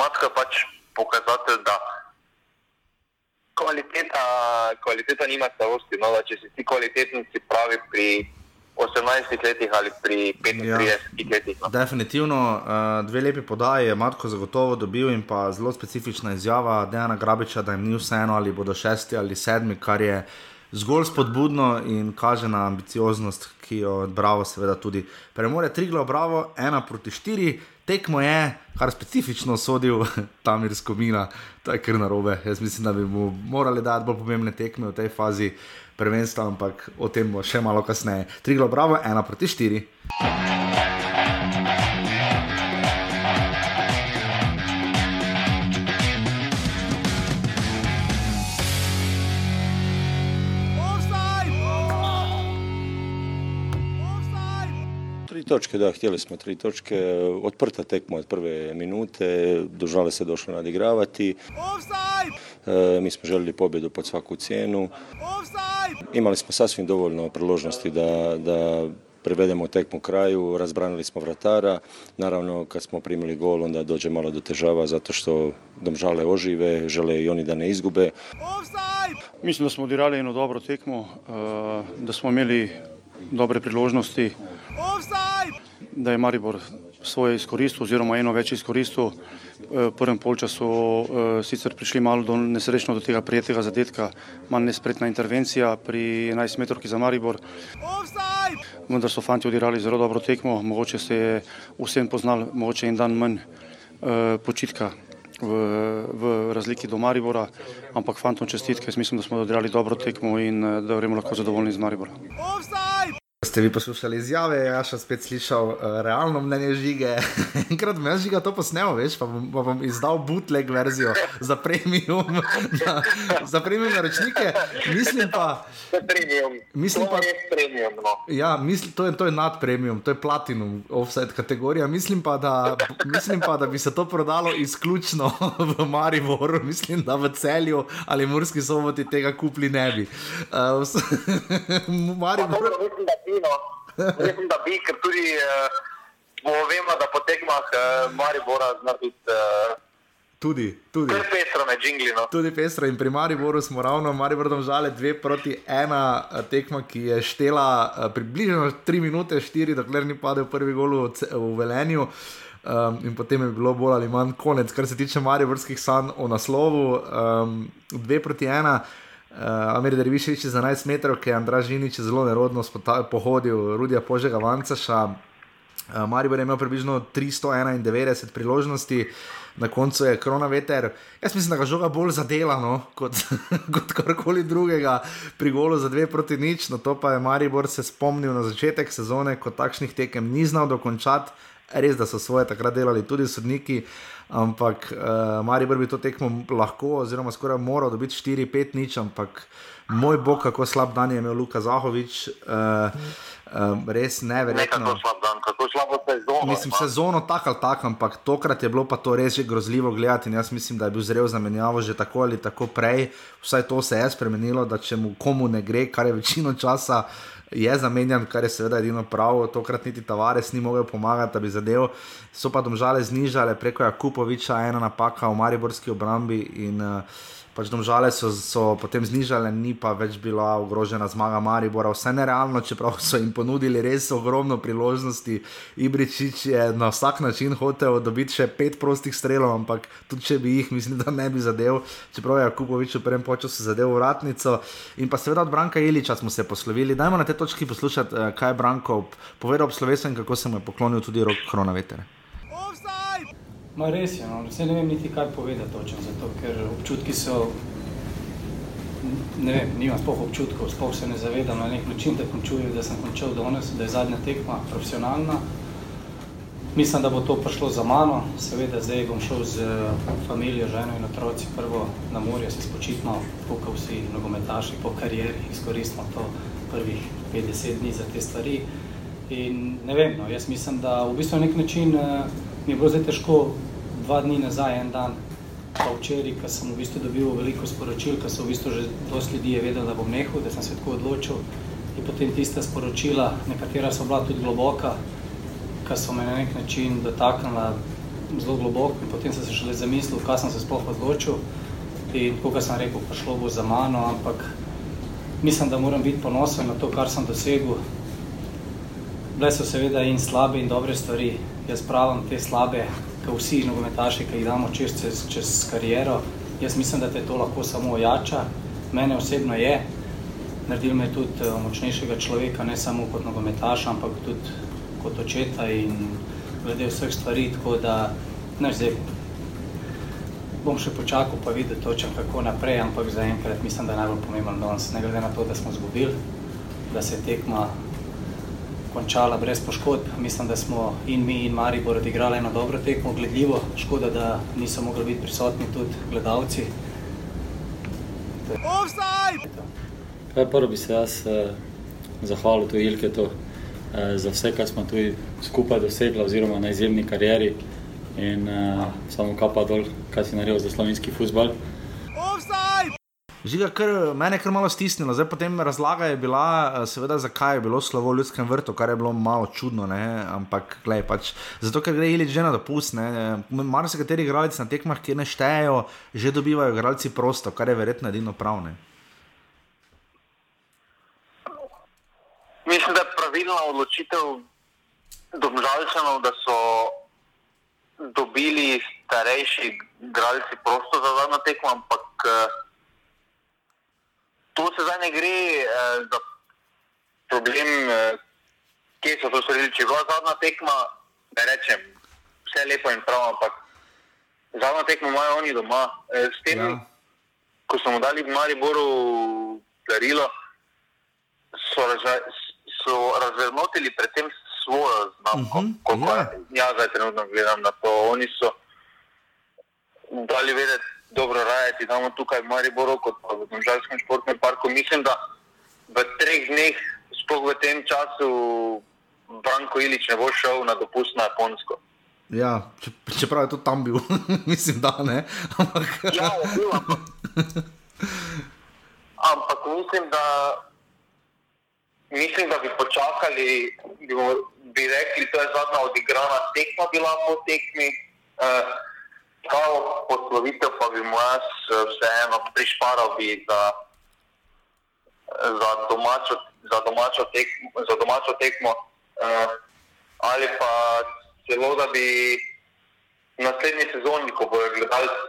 matka je pač pokazatelj, da kvaliteta, kvaliteta nima starosti. No, če si ti kvaliteten, si pravi pri 18 letih ali pri 35 ja, letih. No. Definitivno uh, dve lepi podaji je Matko zagotovo dobil in pa zelo specifična izjava Dejana Grabiča, da jim ni vseeno ali bodo šesti ali sedmi, kar je zgolj spodbudno in kaže na ambicioznost, ki jo Bravo, seveda, tudi premore. Triglo, Bravo, ena proti štiri, tekmo je, kar specifično sodil tam iz Komina, to je kar narobe. Jaz mislim, da bi mu morali dati bolj pomembne tekme v tej fazi prvenstva, ampak o tem bo še malo kasneje. Triglo, Bravo, ena proti štiri. Točke, da, htjeli smo tri točke, otprta tekma od prve minute, dožale se došlo nadigravati. E, mi smo željeli pobjedu pod svaku cijenu. Imali smo sasvim dovoljno priložnosti da, da prevedemo tekmu kraju, razbranili smo vratara. Naravno, kad smo primili gol, onda dođe malo do težava zato što domžale ožive, žele i oni da ne izgube. Mislim da smo odigrali jednu dobro tekmu, e, da smo imeli dobre priložnosti. Da je Maribor svoje izkoristil, oziroma eno več izkoristil. V prvem polčasu e, sicer prišli malo do nesrečno do tega prijetega zadetka, manj nespretna intervencija pri 11 metrovki za Maribor. Vendar so fanti odigrali zelo dobro tekmo, mogoče se je vsem poznal, mogoče en dan manj e, počitka v, v razliki do Maribora, ampak fantom čestitke, mislim, da smo odigrali dobro tekmo in da gremo lahko zadovoljni z Mariborom. Ste vi poslušali izjave, jaz sem spet slišal uh, realno mnenje žige. Enkrat me žiga to posnel, veš, pa bom, pa bom izdal bootleg verzijo za premium, na, za premium naročnike. Mislim pa, mislim pa, premium, no. ja, mislim, to, je, to je nad premium, to je platinum, offset kategorija. Mislim pa, da, mislim pa, da bi se to prodalo izključno v Mariboru, mislim, da v celju ali Murski soboti tega kupli ne bi. Uh, Maribor no. Mislim, da bi, ker tudi uh, vemo, da po tekmah uh, Maribora zna biti. Uh, Tudi, tudi. Tudi pestro med džingli. No. Tudi pestro in pri Mariboru smo ravno, Maribor žale dve proti ena tekma, ki je štela približno 3 minute, 4, dokler ni padel prvi gol v, v Velenju. Um, in potem je bilo bolj ali manj konec, kar se tiče Mariborskih sanj o naslovu. 2 um, proti 1. Uh, Amir Dervišič za 11 metrov, ki je Andrej Žinič zelo nerodno pohodil, Rudija Požega Vancaša. Uh, Maribor je imel približno 391 priložnosti, na koncu je korona veter. Jaz mislim, da ga žoga bolj zadela no, kot, kot karkoli drugega pri golu za dve proti nič. No to pa je Maribor se spomnil na začetek sezone, ko takšnih tekem ni znal dokončati. Res, da so svoje takrat delali tudi sodniki, ampak uh, Maribor bi to tekmo lahko, oziroma skoraj moral dobiti 4-5 nič, ampak moj bog, kako slab dan je imel Luka Zahovič. Uh, Um, res neverjetno. Ne, kako slab dan, kako slabo sezono. Mislim, sezono tako ali tako, ampak tokrat je bilo pa to res že grozljivo gledati. In jaz mislim, da je bil zrel za menjavo že tako ali tako prej. Vsaj to se je spremenilo, da če mu komu ne gre, kar je večino časa. Je zamenjan, kar je seveda edino prav, tokrat niti Tavares ni mogel pomagati, da bi zadev. So pa domžale znižale preko Jakupoviča, ena napaka v Mariborski obrambi. In, uh, pač domžale so, so potem znižale, ni pa več bila ogrožena zmaga Maribora. Vse nerealno, čeprav so jim ponudili res ogromno priložnosti. Ibričič je na vsak način hotel dobiti še pet prostih strelov, ampak tudi če bi jih, mislim, da ne bi zadev, čeprav je Kupovič v prvem času zadev vratnico. In pa seveda od Branka Iliča smo se poslovili. Dajmo na te točki poslušati, eh, kaj je Branko povedal ob slovesem, kako se mu je poklonil tudi rok koronaveter. Ma res je, no. vse ne vem niti kaj povedati točno, zato ker občutki so, ne vem, nimam spoh občutkov, spoh se ne zavedam na nek način, da končujem, da sem končal danes, da je zadnja tekma profesionalna. Mislim, da bo to prišlo za mano, seveda zdaj bom šel z familijo, ženo in otroci prvo na morje, se spočitno, tukaj vsi nogometaši po karieri, izkoristimo to prvih 50 dni za te stvari. In ne vem, no, jaz mislim, da v bistvu na nek način mi je bilo zdaj težko dva dni nazaj, en dan, pa včeraj, ko sem v bistvu dobil veliko sporočil, ko so v bistvu že dosti ljudi je vedel, da bom nehal, da sem se tako odločil. In potem tiste sporočila, nekatera so bila tudi globoka, ki so me na nek način dotaknila zelo globoko in potem sem se šele zamislil, kaj sem se sploh odločil. In tako, kot sem rekel, pa šlo bo za mano, ampak mislim, da moram biti ponosen na to, kar sem dosegel. Bile so seveda in slabe in dobre stvari, jaz pravim te slabe, kot vsi nogometaši, ki jih damo čez, čez, čez kariero. Jaz mislim, da te to lahko samo ojača. Mene osebno je, naredil me tudi uh, močnejšega človeka, ne samo kot nogometaša, ampak tudi kot očeta in glede vseh stvari, tako da, znaš, zdaj bom še počakal pa videl točno kako naprej, ampak zaenkrat mislim, da je najbolj pomemben danes, ne glede na to, da smo zgubili, da se tekma končala brez poškodb. Mislim, da smo in mi in Maribor odigrali eno dobro tekmo, gledljivo. Škoda, da niso mogli biti prisotni tudi gledalci. Kaj prvo bi se jaz eh, zahvalil tu Ilketu eh, za vse, kar smo tu skupaj dosegli oziroma na izjemni karieri in eh, samo kapa dol, kaj si naredil za slovenski futbol. Žiga, kar, mene je kar malo stisnilo, zdaj potem razlaga je bila, eh, seveda, zakaj je bilo slovo v ljudskem vrtu, kar je bilo malo čudno, ne? ampak glej, pač, zato ker gre ili že na dopust. Mar se kateri igralci na tekmah, ki ne štejejo, že dobivajo igralci prosto, kar je verjetno edino pravne. Mislim, da je pravilna odločitev domžalčanov, da so dobili starejši igralci prosto za zadnjo tekmo, ampak uh, to se zdaj ne gre uh, za problem, uh, kje so to storili. Če je bila zadnja tekma, ne rečem, vse lepo in prav, ampak zadnja tekma imajo oni doma. Uh, s tem, ja. ko smo dali v Mariboru darilo, so, razve, so razvernotili predvsem svojo znamko. Uh -huh, ja. ja, zdaj trenutno gledam na to. Oni so dali vedeti, dobro rajati, imamo tukaj v Mariboru, kot pa v Domžalskem športnem parku. Mislim, da v treh dneh, sploh v tem času, Branko Ilič ne bo šel na dopust na Japonsko. Ja, čeprav je to tam bil, mislim, da ne. Ampak... ja, bil, ampak... ampak mislim, da, mislim, da bi počakali, bi, bi rekli, da je zadnja odigrana tekma bila po tekmi. Uh, kao poslovitev pa bi mu jaz eh, vseeno prišparal bi za, za, domačo, za, domačo tekmo, za domačo tekmo uh, ali pa celo da bi naslednji sezoni, ko bojo gledalci,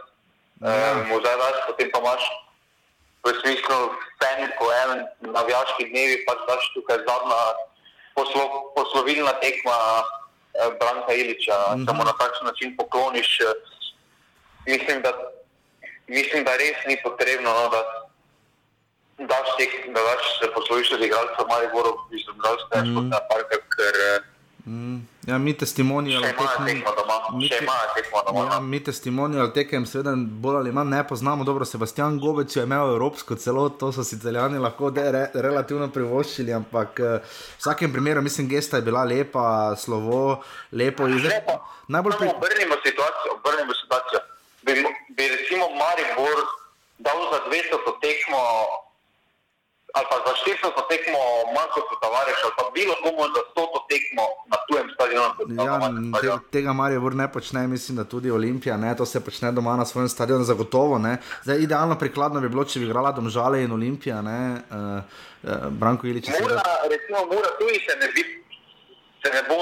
uh, mu zdaj daš, potem pa imaš v smislu sceni po enem navijaški dnevi, pa daš tukaj zadnja poslo, poslovilna tekma uh, Branka Iliča, mm -hmm. da mu na takšen način pokloniš uh, mislim, da, mislim, da res ni potrebno, no, da daš tek, da daš Mariboru, mislim, da daš te mm. športne parke, ker Mm, ja, mi testimonijo ja, mi testimonijo tekem, seveda, bolj ali manj ne poznamo. Dobro, Sebastian Gobec je imel evropsko celo, to so si italijani lahko de, re, relativno privoščili, ampak v vsakem primeru, mislim, gesta je bila lepa, slovo, lepo. lepo. Najbolj pri... obrnimo situacijo, obrnimo situacijo. Bi, bi recimo Maribor dal za 200 tekmo ali pa za 400 tekmo manj kot Tavares, ali pa bilo komu za 100 tekmo na tujem stadionu. Ja, te, tega Marijo Vrn ne počne, mislim, da tudi Olimpija, ne, to se počne doma na svojem stadionu, zagotovo. Zdaj, idealno prikladno bi bilo, če bi igrala Domžale in Olimpija, ne, uh, uh, Branko Ilič. Mura, recimo, Mura tudi se ne, bi, se ne bo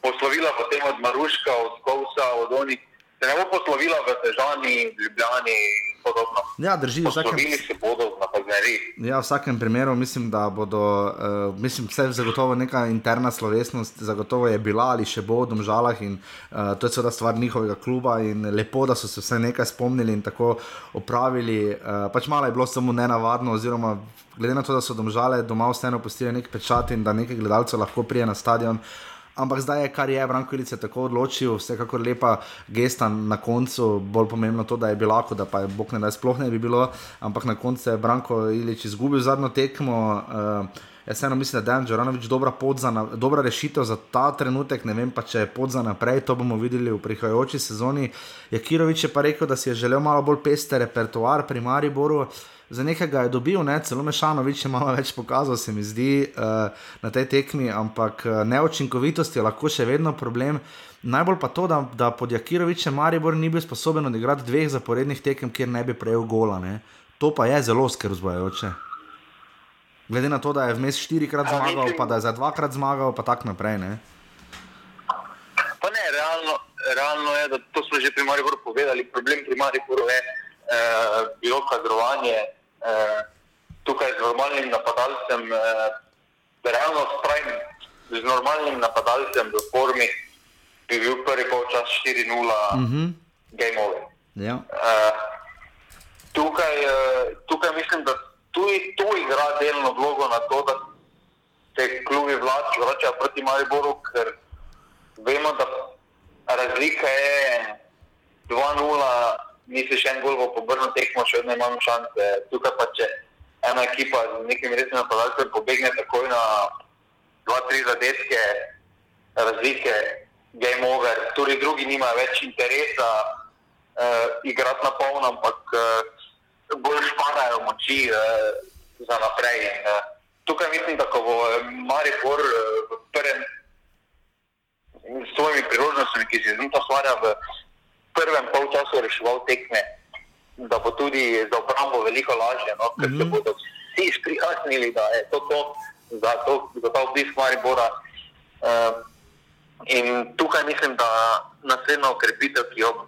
poslovila potem od Maruška, od Kovsa, od Onih se ne bo poslovila v Težani, Ljubljani in podobno. Ja, drži, vsakem... se bodo na Pazmeri. Ja, v vsakem primeru mislim, da bodo, uh, mislim, vse zagotovo neka interna slovesnost, zagotovo je bila ali še bo v Domžalah in uh, to je seveda stvar njihovega kluba in lepo, da so se vse nekaj spomnili in tako opravili. Uh, pač malo je bilo samo nenavadno, oziroma glede na to, da so Domžale doma vseeno postili nek pečat in da nekaj gledalcev lahko prije na stadion. Ampak zdaj je, kar je Branko Ilice tako odločil, vsekakor lepa gesta na koncu, bolj pomembno to, da je bilo lahko, da pa je Bog ne da sploh ne bi bilo, ampak na koncu je Branko Ilič izgubil zadnjo tekmo. Uh, Jaz eno mislim, da je Dan Džoranovič dobra, dobra rešitev za ta trenutek, ne vem pa, če je pot za naprej, to bomo videli v prihajajoči sezoni. Jakirovič je pa rekel, da si je želel malo bolj peste repertoar pri Mariboru. Za nekega je dobil, ne, celo Mešanovič je malo več pokazal, se mi zdi uh, na tej tekmi, ampak uh, neočinkovitost je lahko še vedno problem. Najbolj pa to, da, da pod Jakirovičem Maribor ni bil sposoben odigrati dveh zaporednih tekem, kjer ne bi prejel gola. Ne. To pa je zelo skrb zbojajoče. Glede na to, da je vmes štirikrat zmagal, pa da je za dvakrat zmagal, pa tako naprej. Ne. Pa ne, realno, realno je, da to smo že pri Mariboru povedali. Problem pri Mariboru je eh, bilo kadrovanje, eh, tukaj z normalnim napadalcem, eh, realno spravim, z normalnim napadalcem v formi, bi bil prvi polčas 4-0, mm -hmm. game over. Ja. Eh, tukaj, eh, tukaj mislim, da tudi to igra delno vlogo na to, da se klubi vračajo proti Mariboru, ker vemo, da razlika je 2-0 nisi še en gol v pobrnu tekmo, še vedno imamo šanse. Tukaj pa če ena ekipa z nekim resnim napadalcem pobegne takoj na 2-3 zadetke, razlike, game over, tudi drugi nimajo več interesa uh, igrati na polno, ampak uh, bolj šparajo moči uh, za naprej. Uh, tukaj mislim, da ko bo Maripor uh, v prvem s svojimi priložnostmi, ki se z njim to stvarja v prvem polčasu reševal tekme, da bo tudi za obrambo veliko lažje, no? ker mm -hmm. se mhm. bodo vsi sprijaznili, da je to to, za, to, za ta obisk Maribora. Uh, in tukaj mislim, da naslednja okrepitev, ki jo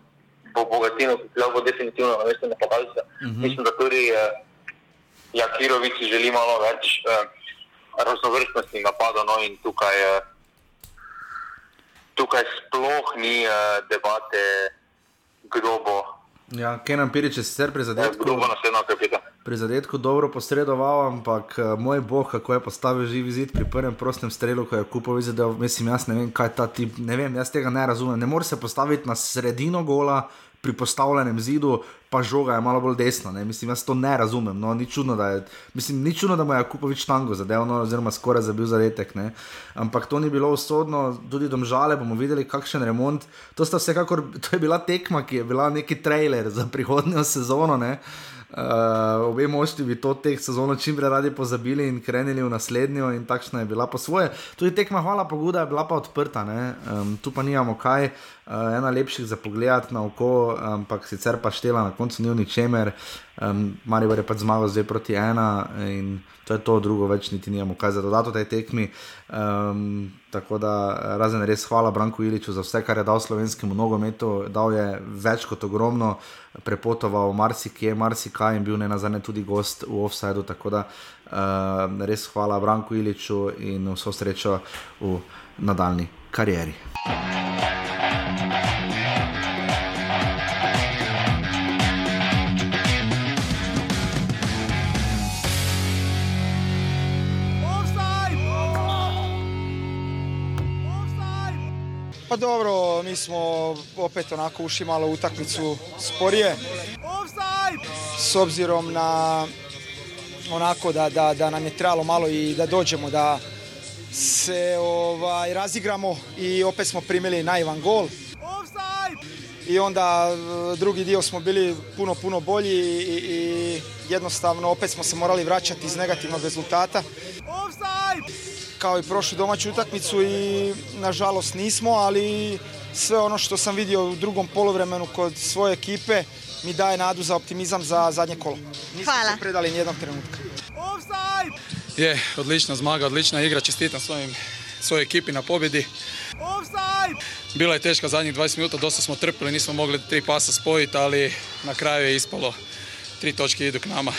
bo Bogatino pripeljal, bo definitivno na mestu napadalca. Mm -hmm. Mislim, da tudi uh, Jakirovič želi malo več uh, raznovrstnosti napadov no? in tukaj, uh, tukaj sploh ni uh, debate kdo bo. Ja, Kenan Pirič je sicer prizadetku, kdo bo naslednjo kapita. Prizadetku dobro posredoval, ampak eh, moj bog, kako je postavil živi zid pri prvem prostem strelu, ko je kupil izvedel, mislim, jaz ne vem, kaj ta tip, ne vem, jaz tega ne razumem. Ne more se postaviti na sredino gola, pri postavljenem zidu, pa žoga je malo bolj desna. Ne? Mislim, jaz to ne razumem. No, ni čudno, da je, mislim, ni čudno, da mu je Kupovič tango zadev, no, oziroma skoraj zabil zadetek. Ne? Ampak to ni bilo usodno, tudi domžale bomo videli, kakšen remont. To, vsekakor, to je bila tekma, ki je bila neki trailer za prihodnjo sezono. Ne? Uh, obe mošti bi to teh sezono čim prej radi pozabili in krenili v naslednjo, in takšna je bila po svoje. Tudi tekma, hvala Bogu, je bila pa odprta, um, tu pa nimamo kaj, uh, ena lepših za pogled na oko, ampak sicer pa štela na koncu ni v ničemer. Um, Marijo je pa zmagal zdaj proti ena in to je to, drugo več niti nimamo kaj za dodati v tej tekmi. Um, tako da razen res hvala Branku Iliču za vse, kar je dal slovenskemu nogometu, dal je več kot ogromno, prepotoval marsikje, marsikaj in bil ne nazadnje tudi gost v offsajdu. Tako da uh, res hvala Branku Iliču in vso srečo v nadaljni karieri. Pa dobro, mi smo opet onako ušli malo utakmicu sporije. S obzirom na onako da, da, da nam je trebalo malo i da dođemo da se ovaj, razigramo i opet smo primili naivan gol. I onda e, drugi dio smo bili puno, puno bolji i, i jednostavno opet smo se morali vraćati iz negativnog rezultata. Kao i prošlu domaću utakmicu i nažalost nismo, ali sve ono što sam vidio u drugom poluvremenu kod svoje ekipe mi daje nadu za optimizam za zadnje kolo. Nismo Hvala. se predali nijednog trenutka. Je, odlična zmaga, odlična igra, čestitam svojim, svojoj ekipi na pobjedi. Bila je teška zadnjih 20 minuta, dosta smo trpili, nismo mogli tri pasa spojiti, ali na kraju je ispalo. Tri točke idu k nama.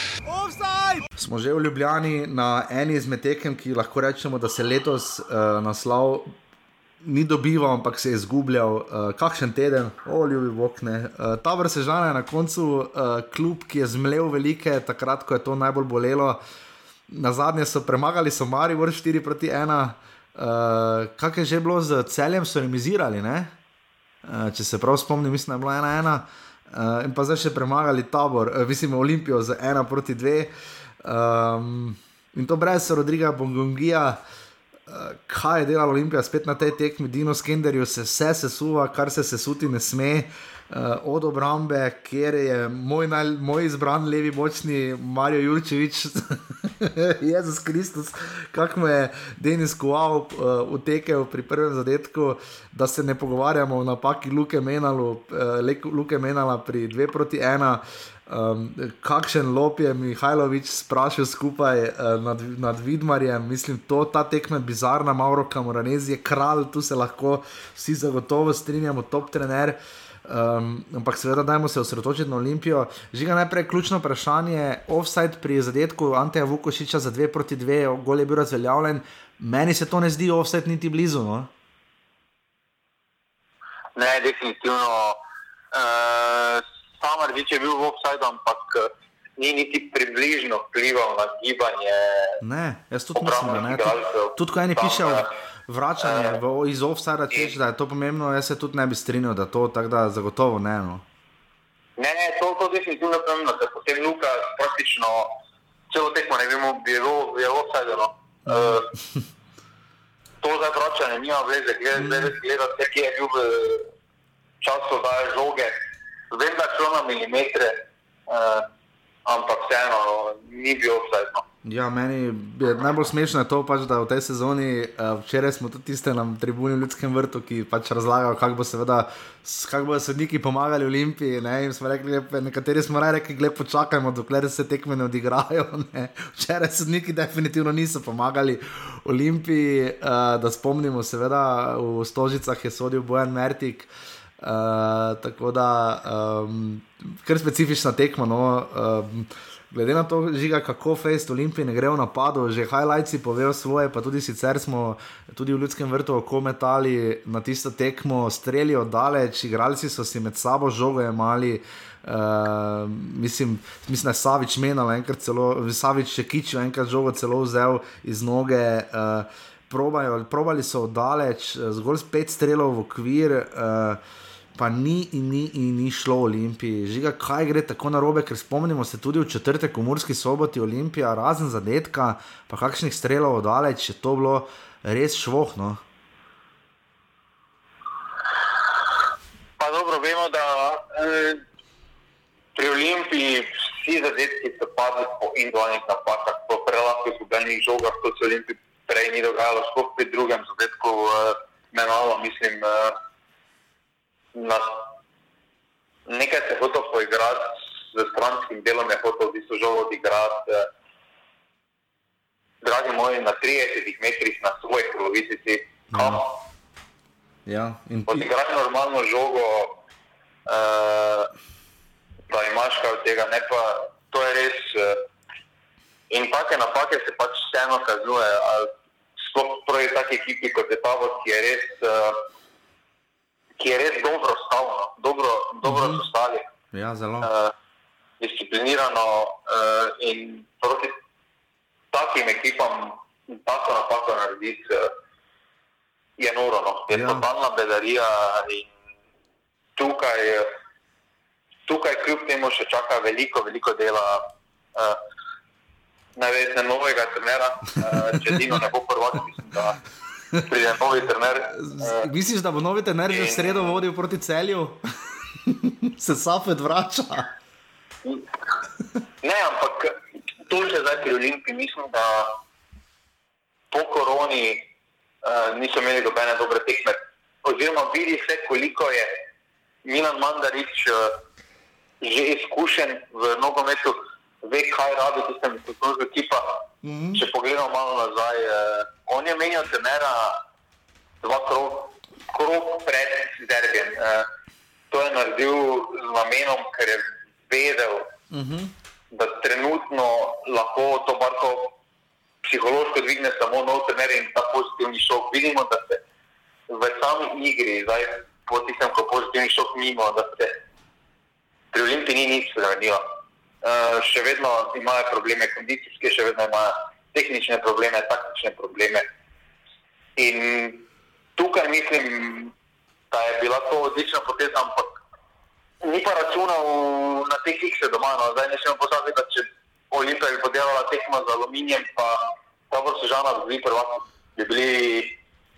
Smo že v Ljubljani na eni izmed tekem, ki lahko rečemo, da se letos uh, naslov ni dobival, ampak se je izgubljal. Uh, kakšen teden, o ljubi Bokne. Uh, ta vrsta žana je na koncu uh, klub, ki je zmlev velike, takrat, ko je to najbolj bolelo. Na zadnje so premagali Somari, vrh 4 proti 1. Uh, kaj je že bilo z celjem, so remizirali, ne? Uh, če se prav spomnim, mislim, da je bilo 1-1. Uh, in pa zdaj še premagali tabor, uh, mislim, Olimpijo z 1 proti 2. Um, in to brez Rodriga Bongongija, uh, kaj je delala Olimpija spet na tej tekmi, Dino Skenderju se vse sesuva, kar se sesuti ne sme. Uh, od obrambe, kjer je moj, naj, moj izbran levi bočni Marijo Jurčevič, Jezus Kristus, kako mu je Denis Kuau uh, utekel pri prvem zadetku, da se ne pogovarjamo o napaki Luke, Menalu, uh, Luke Menala pri 2 proti 1. Um, kakšen lop je Mihajlovič sprašil skupaj uh, nad, nad Vidmarjem, mislim, to, ta tekma je bizarna, Mauro Kamoranez je kralj, tu se lahko vsi zagotovo strinjamo, top trener. Um, ampak seveda, dajmo se osredotočiti na Olimpijo. Žiga najprej ključno vprašanje, offside pri zadetku Anteja Vukošiča za 2 proti 2, gol je bil razveljavljen. Meni se to ne zdi offside niti blizu. No? Ne, definitivno. Uh, Samar Vič je bil v offside, ampak eh, ni niti približno vplival na gibanje. Ne, jaz tudi mislim, da ne. Tudi, tudi ko eni pišejo vračanje v, iz offside, češ, da je to pomembno, jaz se tudi ne bi strinjal, da to tako da zagotovo ne. No. Ne, ne, to, to definitivno pomembno, ker potem Luka praktično celo tekmo ne vemo, bilo je offside. No. Uh, to za vračanje nima veze, gledati, gledati, kje je bil v času daje žoge. Vem, da šlo na milimetre, uh, ampak vseeno ni bil offside. Ja, meni je najbolj smešno to, pač, da v tej sezoni, uh, včeraj smo tudi tiste na tribuni v Ljudskem vrtu, ki pač razlagajo, kako bo seveda, kako bodo sodniki pomagali Olimpiji. Ne? In smo rekli, nekateri smo rekli, gledaj, počakajmo, dokler se tekme ne odigrajo. Ne? Včeraj sodniki definitivno niso pomagali Olimpiji, uh, da spomnimo, seveda v Stožicah je sodil Bojan Mertik. Uh, tako da, um, kar specifična tekma. No, um, glede na to, žiga, kako Fejst Olimpije ne gre v napadu, že highlights povejo svoje, pa tudi sicer smo tudi v ljudskem vrtu oko metali na tisto tekmo, strelijo daleč, igralci so si med sabo žogo imeli. Uh, mislim, mislim, da je Savič menal, enkrat celo, Savič še kičil, enkrat žogo celo vzel iz noge. Uh, probajo, probali so daleč, zgolj pet strelov v okvir. Uh, pa ni in ni in ni šlo Olimpiji. Žiga, kaj gre tako na robe, ker spomnimo se tudi v četrtek v Murski soboti Olimpija, razen zadetka, pa kakšnih strelov oddaleč, je to bilo res švohno. Dobro, vemo, da eh, pri Olimpiji vsi zadetki so padli po individualnih napakah, po prelahkih izgubljenih žogah, to se Olimpiji prej ni dogajalo, sploh pri drugem zadetku eh, menalo, mislim. Eh, na nekaj se hotel poigrati, z stranskim delom je hotel v bistvu žogo odigrati. Eh, dragi moji, na 30 metrih na svojih polovici, kam? Ja, in ti... Odigrati normalno žogo, uh, da imaš kaj od tega, ne pa to je res. Uh, in take napake se pač vseeno kaznuje, sploh proti taki ekipi kot je ta, ki je res. Uh, ki je res dobro stavljeno, dobro, dobro mm -hmm. stali. Ja, zelo. Uh, disciplinirano uh, in proti takim ekipam tako napako narediti, uh, je noro. No. Je Ja. totalna bedarija in tukaj, tukaj kljub temu še čaka veliko, veliko dela. Uh, Najverjetneje novega trenera, uh, če Dino ne bo prvak, mislim, da pride novi trener. Uh, Misliš, da bo novi trener že v in- sredo vodil proti celju? Se Safet vrača. Ne, ampak to še zdaj pri Olimpiji mislim, da po koroni uh, niso imeli dobene dobre tekme. Oziroma, vidi se, koliko je Milan Mandarič uh, že izkušen v nogometu, ve, kaj rabi tistem kulturno ekipa. Mm -hmm. Če pogledamo malo nazaj, uh, on je menjal trenera dva krog, krog pred derbijem. Uh, to je naredil z namenom, ker je vedel, da trenutno lahko to barko psihološko dvigne samo nov trener in ta pozitivni šok. Vidimo, da se v sami igri, zdaj po tistem, ko pozitivni šok mimo, da se pri Olimpiji ni nič spremenilo. Uh, še vedno imajo probleme kondicijske, še vedno imajo tehnične probleme, taktične probleme. In tukaj mislim, da je bila to odlična poteza, ampak ni pa računal na te kikse doma. No. Zdaj ne smemo pozabiti, da če Olimpija bi podelala tekmo z aluminijem, pa Tabor Sežana bi bili prvaki, bi bili,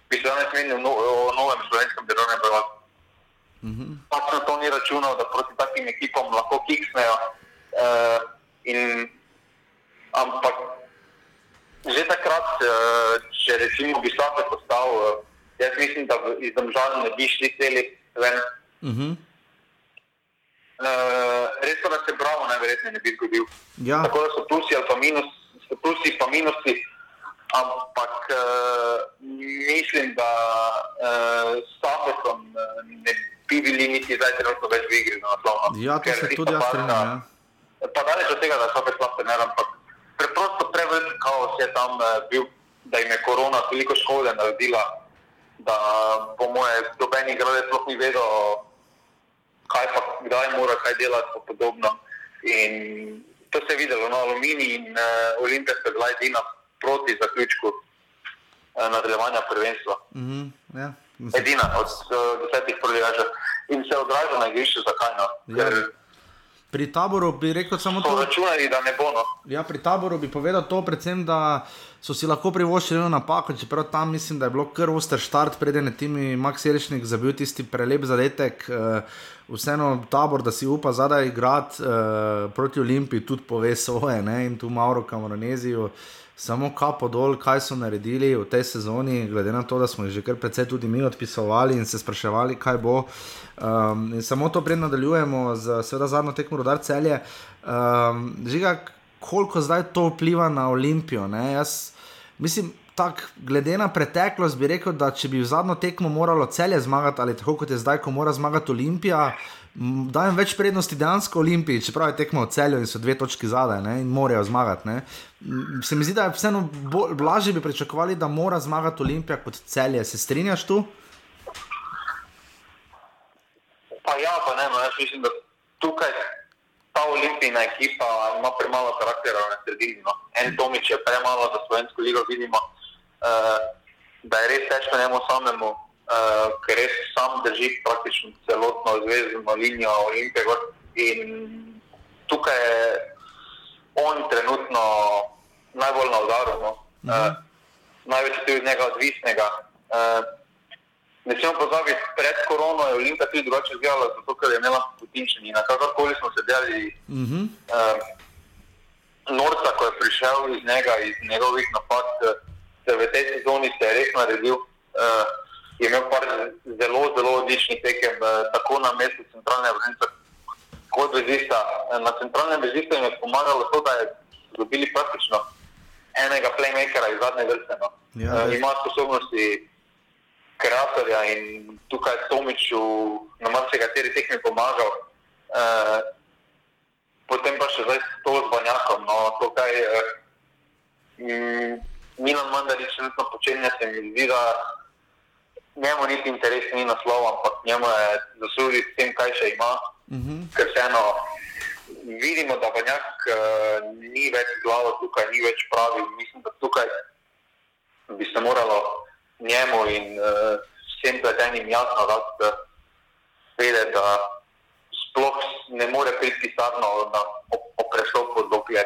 bi se danes menili o, no, o novem slovenskem državnem prvaku. Pač na to ni računal, da proti takim ekipom lahko kiksnejo. Uh, in, ampak že takrat, uh, če recimo bi slabo postal, uh, jaz mislim, da iz domžal ne bi šli celi ven. Mhm. Uh, res pa, da se bravo najverjetneje ne bi zgodil. Ja. Tako da so plusi ali pa minus, so plusi pa minusi, ampak uh, mislim, da uh, s Safetom uh, ne bi bili niti zdaj trenutno več v igri na naslovno. Ja, to Ker se tudi jaz strinjam. Pa daleč od tega, da so opet slab trener, ampak preprosto prevelik kaos je tam uh, bil, da jim je korona toliko škode naredila, da po moje doben igralec sploh ni vedel, kaj pa kdaj mora kaj delati pa podobno. In to se je videlo, no, Aluminij in uh, Olimpija sta bila edina proti zaključku uh, nadaljevanja prvenstva. Mhm. Ja. Edina od uh, desetih proligažev. In se odraža na igrišču, zakaj no? Ja. Ker Pri taboru bi rekel samo to. računali, da ne bo no. Ja, pri taboru bi povedal to, predvsem, da so si lahko privoščili eno napako, čeprav tam mislim, da je bilo kar oster štart, preden je timi Max Jelšnik zabil tisti prelep zadetek. Uh, vseeno tabor, da si upa zadaj igrati uh, proti Olimpiji, tudi pove svoje ne? in tu Mauro Kamoranezijo. Samo kapo dol, kaj so naredili v tej sezoni, glede na to, da smo jih že kar precej tudi mi odpisovali in se spraševali, kaj bo. Um, samo to pred nadaljujemo z seveda zadnjo tekmo rodar celje. Um, žiga, koliko zdaj to vpliva na Olimpijo? Ne? Jaz mislim, tak, glede na preteklost bi rekel, da če bi v zadnjo tekmo moralo celje zmagati, ali tako kot je zdaj, ko mora zmagati Olimpija, dajem več prednosti dejansko Olimpiji, čeprav je tekmo v celju in so dve točki zadaj ne? in morajo zmagati. Ne? Se mi zdi, da je vseeno lažje bi pričakovali, da mora zmagati Olimpija kot celje. Se strinjaš tu? Pa ja, pa ne, no, jaz mislim, da tukaj ta olimpijska ekipa ima premalo karaktera na sredini. No. En Tomič je premalo za slovensko ligo, vidimo, uh, da je res težko njemu samemu, uh, ker res sam drži praktično celotno zvezdno linijo Olimpije. In tukaj je on trenutno najbolj na udaru, no. uh, največ je tudi od njega odvisnega. Uh, Ne smemo pozabiti, pred korono je Olimpija tudi drugače izgledala, zato ker je imela potinčenje. Na kakorkoli smo se delali, Mhm. uh, Norca, ko je prišel iz njega, iz njegovih napak, eh, se v tej sezoni se je res naredil. Uh, je imel par zelo, zelo odličnih tekem, uh, tako na mestu centralne vrnice, kot vezista. Eh, Na centralnem vezistu jim je pomagalo to, da je dobili praktično enega playmakera iz zadnje vrste. No. Ja, uh, ima sposobnosti kreatorja in tukaj Tomiču na marsikateri tekmi pomagal. Uh, potem pa še zdaj to z Banjakom. No, to, kaj uh, Milan Mandarič trenutno počenja, se mi zdi, da njemu niti interes ni naslov, ampak njemu je zaslužiti s tem, kaj še ima. Mhm. Ker vseeno vidimo, da Banjak uh, ni več glavo tukaj, ni več pravi. Mislim, da tukaj bi se moralo njemu in uh, vsem pletenim jasno, da se vede, da sploh ne more priti pisarno na oprestopu, dokler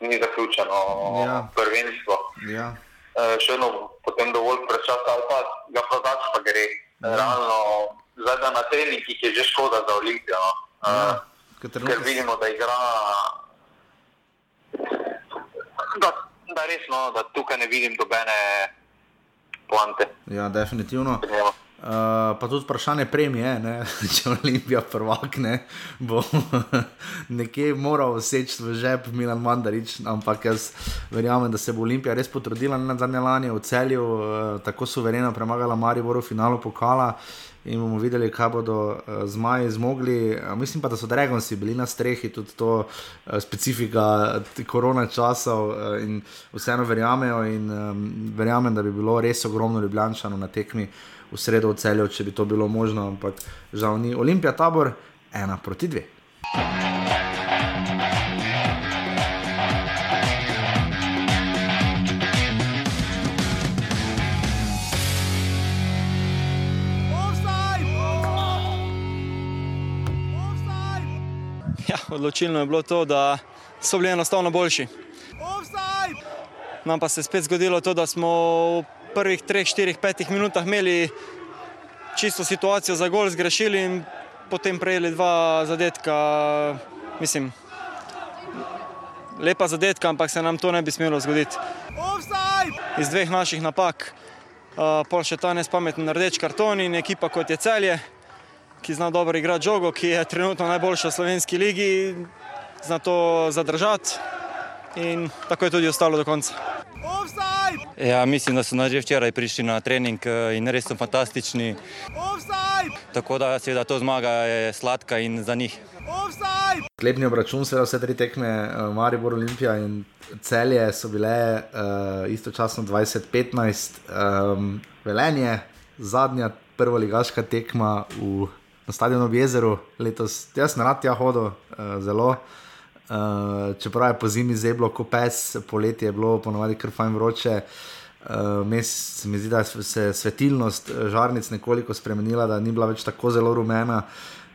ni zaključeno Ja. prvenstvo. Ja. Uh, še eno potem dovolj prečasa, ali pa ga prodaš, pa gre. Ja. Realno, zdaj da na treningih je že škoda za Olimpijo. No. Ja, ker vidimo, da igra. Da, da res, no, da tukaj ne vidim dobene poante. Ja, definitivno. Ja. Uh, pa tudi vprašanje premije, ne? če Olimpija prvak ne, bo nekje moral seči v žep Milan Mandarič, ampak jaz verjamem, da se bo Olimpija res potrudila na zadnje lani v celju, uh, tako suvereno premagala Maribor v finalu pokala in bomo videli, kaj bodo uh, zmaji zmogli. Uh, mislim pa, da so Dragonsi bili na strehi, tudi to uh, specifika korona časov uh, in vseeno verjamejo in um, verjamem, da bi bilo res ogromno ljubljančanov na tekmi v sredo v celju, če bi to bilo možno, ampak žal ni. Olimpija tabor ena proti dve. Ja, odločilno je bilo to, da so bili enostavno boljši. Nam pa se je spet zgodilo to, da smo prvih 3, 4, 5 minutah imeli čisto situacijo za gol, zgrešili in potem prejeli dva zadetka. Mislim, lepa zadetka, ampak se nam to ne bi smelo zgoditi. Iz dveh naših napak, uh, pol še ta nespameten rdeč karton in ekipa kot je celje, ki zna dobro igrati žogo, ki je trenutno najboljša v slovenski ligi, zna to zadržati in tako je tudi ostalo do konca. Ja, mislim, da so nas že včeraj prišli na trening eh, in res so fantastični. Tako da seveda to zmaga je sladka in za njih. Sklepni obračun, seveda vse tri tekme, uh, Maribor, Olimpija in celje so bile uh, istočasno 2015, um, velenje, zadnja prvoligaška tekma v, na stadionu v jezeru letos. Jaz sem rad tja hodil, uh, zelo. Uh, čeprav je po zimi zeblo, ko pes, poletje je bilo ponovadi kar fajn vroče. Uh, mes, se mi zdi, da je se svetilnost eh, žarnic nekoliko spremenila, da ni bila več tako zelo rumena,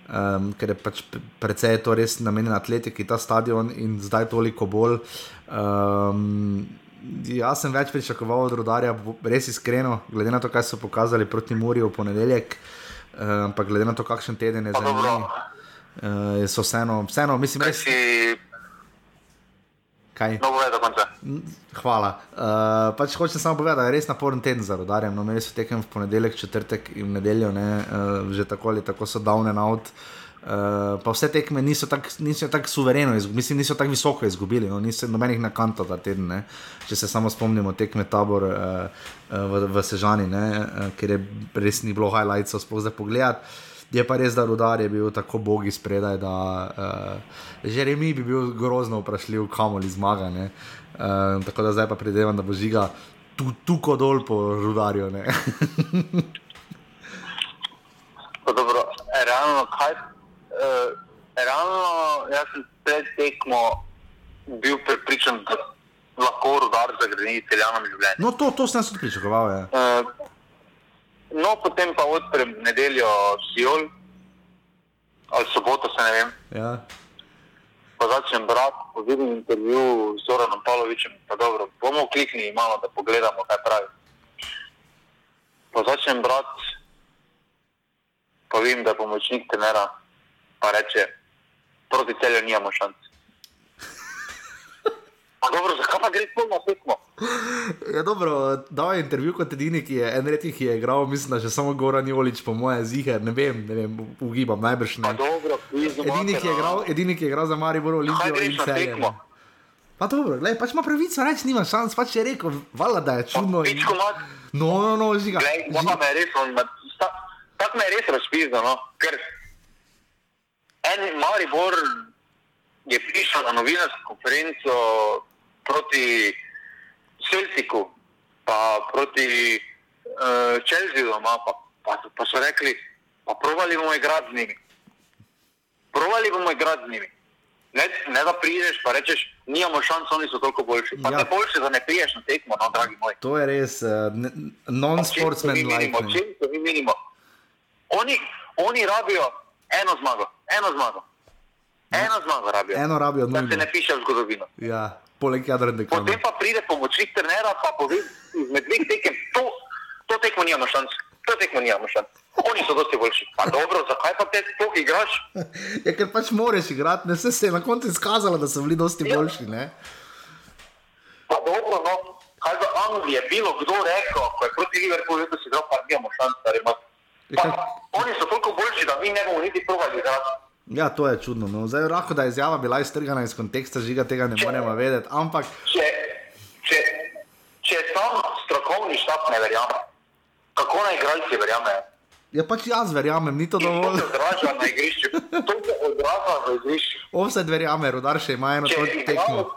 um, ker je pač precej to res namenjen atletiki, ta stadion in zdaj toliko bolj. Um, jaz sem več pričakoval od rodarja, res iskreno, glede na to, kaj so pokazali proti Murju v ponedeljek, ampak glede na to, kakšen teden je za njimi. Uh, so vseeno, vseeno, mislim, res. Kaj? No, povej do konca. Hvala. Uh, pač hočem samo povedati, da je res naporen teden za rodarjem. No, imeli so tekem v ponedeljek, četrtek in nedeljo, ne, uh, že tako ali tako so down and out. Uh, pa vse tekme niso tako tak suvereno, izgubili, mislim, niso tako visoko izgubili, no, niso nobenih nakantov ta teden. Ne. Če se samo spomnimo tekme tabor uh, uh, v, v Sežani, ne, uh, ker je res ni bilo highlightsov sploh za pogled. Je pa res, da rudar je bil tako bogi spredaj, da uh, že remi bi bil grozno vprašljiv, kamoli zmaga. ne. Uh, tako da zdaj pa predevam, da bo žiga tu, tuko dol po rudarju. dobro, realno, kaj, uh, realno, jaz sem pred tekmo bil prepričan, da lahko rudar zagradi celjanom življenje. No, to, to sem tudi pričakoval. Uh, no, potem pa odprem nedeljo Sijol, ali soboto, se ne vem. Ja. Pa začnem brati, vidim intervju z Zoranom Pavlovičem, pa dobro, bomo kliknili malo, da pogledamo, kaj pravi. Pa začnem brati, pa vidim, da je pomočnik trenera, pa reče, proti celju nimamo šans. Pa dobro, zakaj pa gre sploh na tekmo? Ja, dobro, dal je intervju kot edini, ki je en redki, ki je igral, mislim, že samo Goran Jolič, po moje, ziger, ne vem, ne vem, ugibam, najbrž ne. Dobro, pizdo, Edini, ki je igral, edini, ki je igral za Maribor, Olimpijo in greš ne. Pa dobro, gledaj, pač ima pravico reči, nima šans, pač je rekel, vala da je čudno. in- No, no, no, žiga. Glej, pa me je res, on, ta- tako me je res razpizdo, no, ker en Maribor je prišel na novinarsko konferenco proti Celtiku, pa proti uh, Chelsea doma, pa, pa, pa so rekli, pa provali bomo igrati z njimi. Provali bomo igrati z njimi. Ne, ne da prideš, pa rečeš, nimamo šans, oni so toliko boljši. Pa Ja. ja. boljše, da ne priješ na tekmo, no, dragi moj. To je res uh, non-sportsman like. menimo, čim to mi menimo. Oni, oni rabijo eno zmago, eno zmago. Eno zmago rabijo. Eno rabijo da se ne piše v zgodovino. Ja, poleg Jadrana. Potem pa pride pomočnik trenera, pa pove, izmed dveh tekem, to, to tekmo nimamo šans, to tekmo nimamo šans. Oni so dosti boljši. Pa dobro, zakaj pa te sploh igraš? Ja, ker pač moraš igrati, ne se je na koncu izkazalo, da so bili dosti boljši. Ne? Pa dobro, no, kaj v Angliji je bilo kdo rekel, ko je proti Liverpoolu, da si igral, pa nimamo šans, da ima. Pa, oni so toliko boljši, da mi ne bomo niti probali igrati. Ja, to je čudno. No. Zdaj, lahko da je izjava bila iztrgana iz konteksta, žiga tega ne moremo vedeti. Ampak Če, če, če sam strokovni štab ne verjame, kako naj igralci verjamejo? ja, pač jaz verjamem, ni to dovolj. To se odraža na igrišču, to se odraža na igrišču. Offset verjame, rudar še ima eno Če to igralec- tekmo.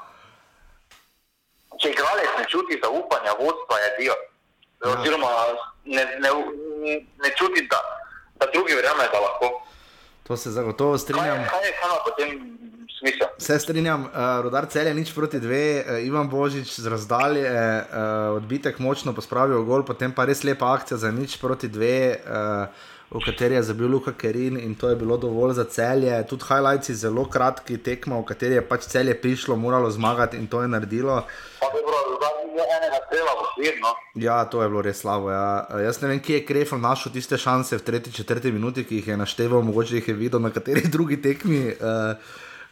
Če igralec ne čuti zaupanja vodstva, je dio. Oziroma ne, ne, ne čuti, da, da drugi verjamejo, da lahko. To se zagotovo strinjam. Kaj je kana potem smisel? Se strinjam, uh, rodar cel je nič proti dve, uh, Ivan Božič z razdalje, uh, odbitek močno pospravil gol, potem pa res lepa akcija za nič proti dve, uh, v kateri je zabil Luka Kerin in to je bilo dovolj za celje. Tudi highlights zelo kratki tekmo, v kateri je pač celje prišlo, moralo zmagati in to je naredilo. Pa dobro, enega strela v svet, no. Ja, to je bilo res slabo. Ja. Jaz ne vem, kje je Krefel našel tiste šanse v tretji, četrti minuti, ki jih je našteval, mogoče jih je videl na kateri drugi tekmi. Uh,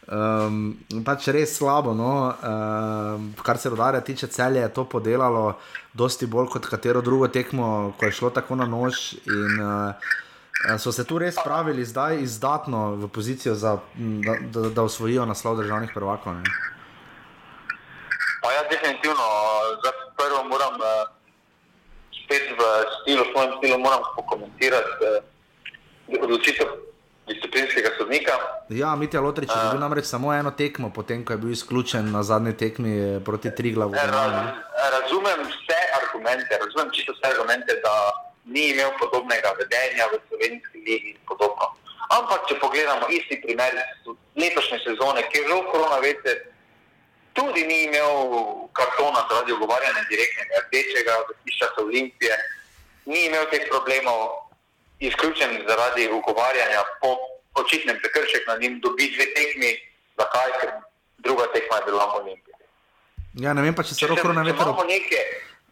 Um, pač res slabo, no. um, kar se rodarja tiče, celje je to podelalo, dosti bolj kot katero drugo tekmo, ko je šlo tako na nož. In, uh, so se tu res spravili zdaj izdatno v pozicijo, za, da, da, da osvojijo naslov državnih prvakov. Ne. Pa ja, definitivno, zdaj prvo moram uh, spet v stilu, svojem stilu moram pokomentirati uh, odločitev disciplinskega sodnika. Ja, Mitja Lotrič je bil namreč samo eno tekmo, potem ko je bil izključen na zadnji tekmi eh, proti Triglavu. Raz, razumem vse argumente, razumem čisto vse argumente, da ni imel podobnega vedenja v slovenski ligi in podobno. Ampak, če pogledamo isti primer letošnje sezone, ki je žal koronavete, tudi ni imel kartona zaradi ogovarjanja direktnega rdečega, iz časa Olimpije, ni imel teh problemov, izključen zaradi ugovarjanja po očitnem prekršek na njim, dobi dve tekmi, zakaj, ker druga tekma je bila v Olimpiji. Ja, ne vem pa, če se roko na imamo neke,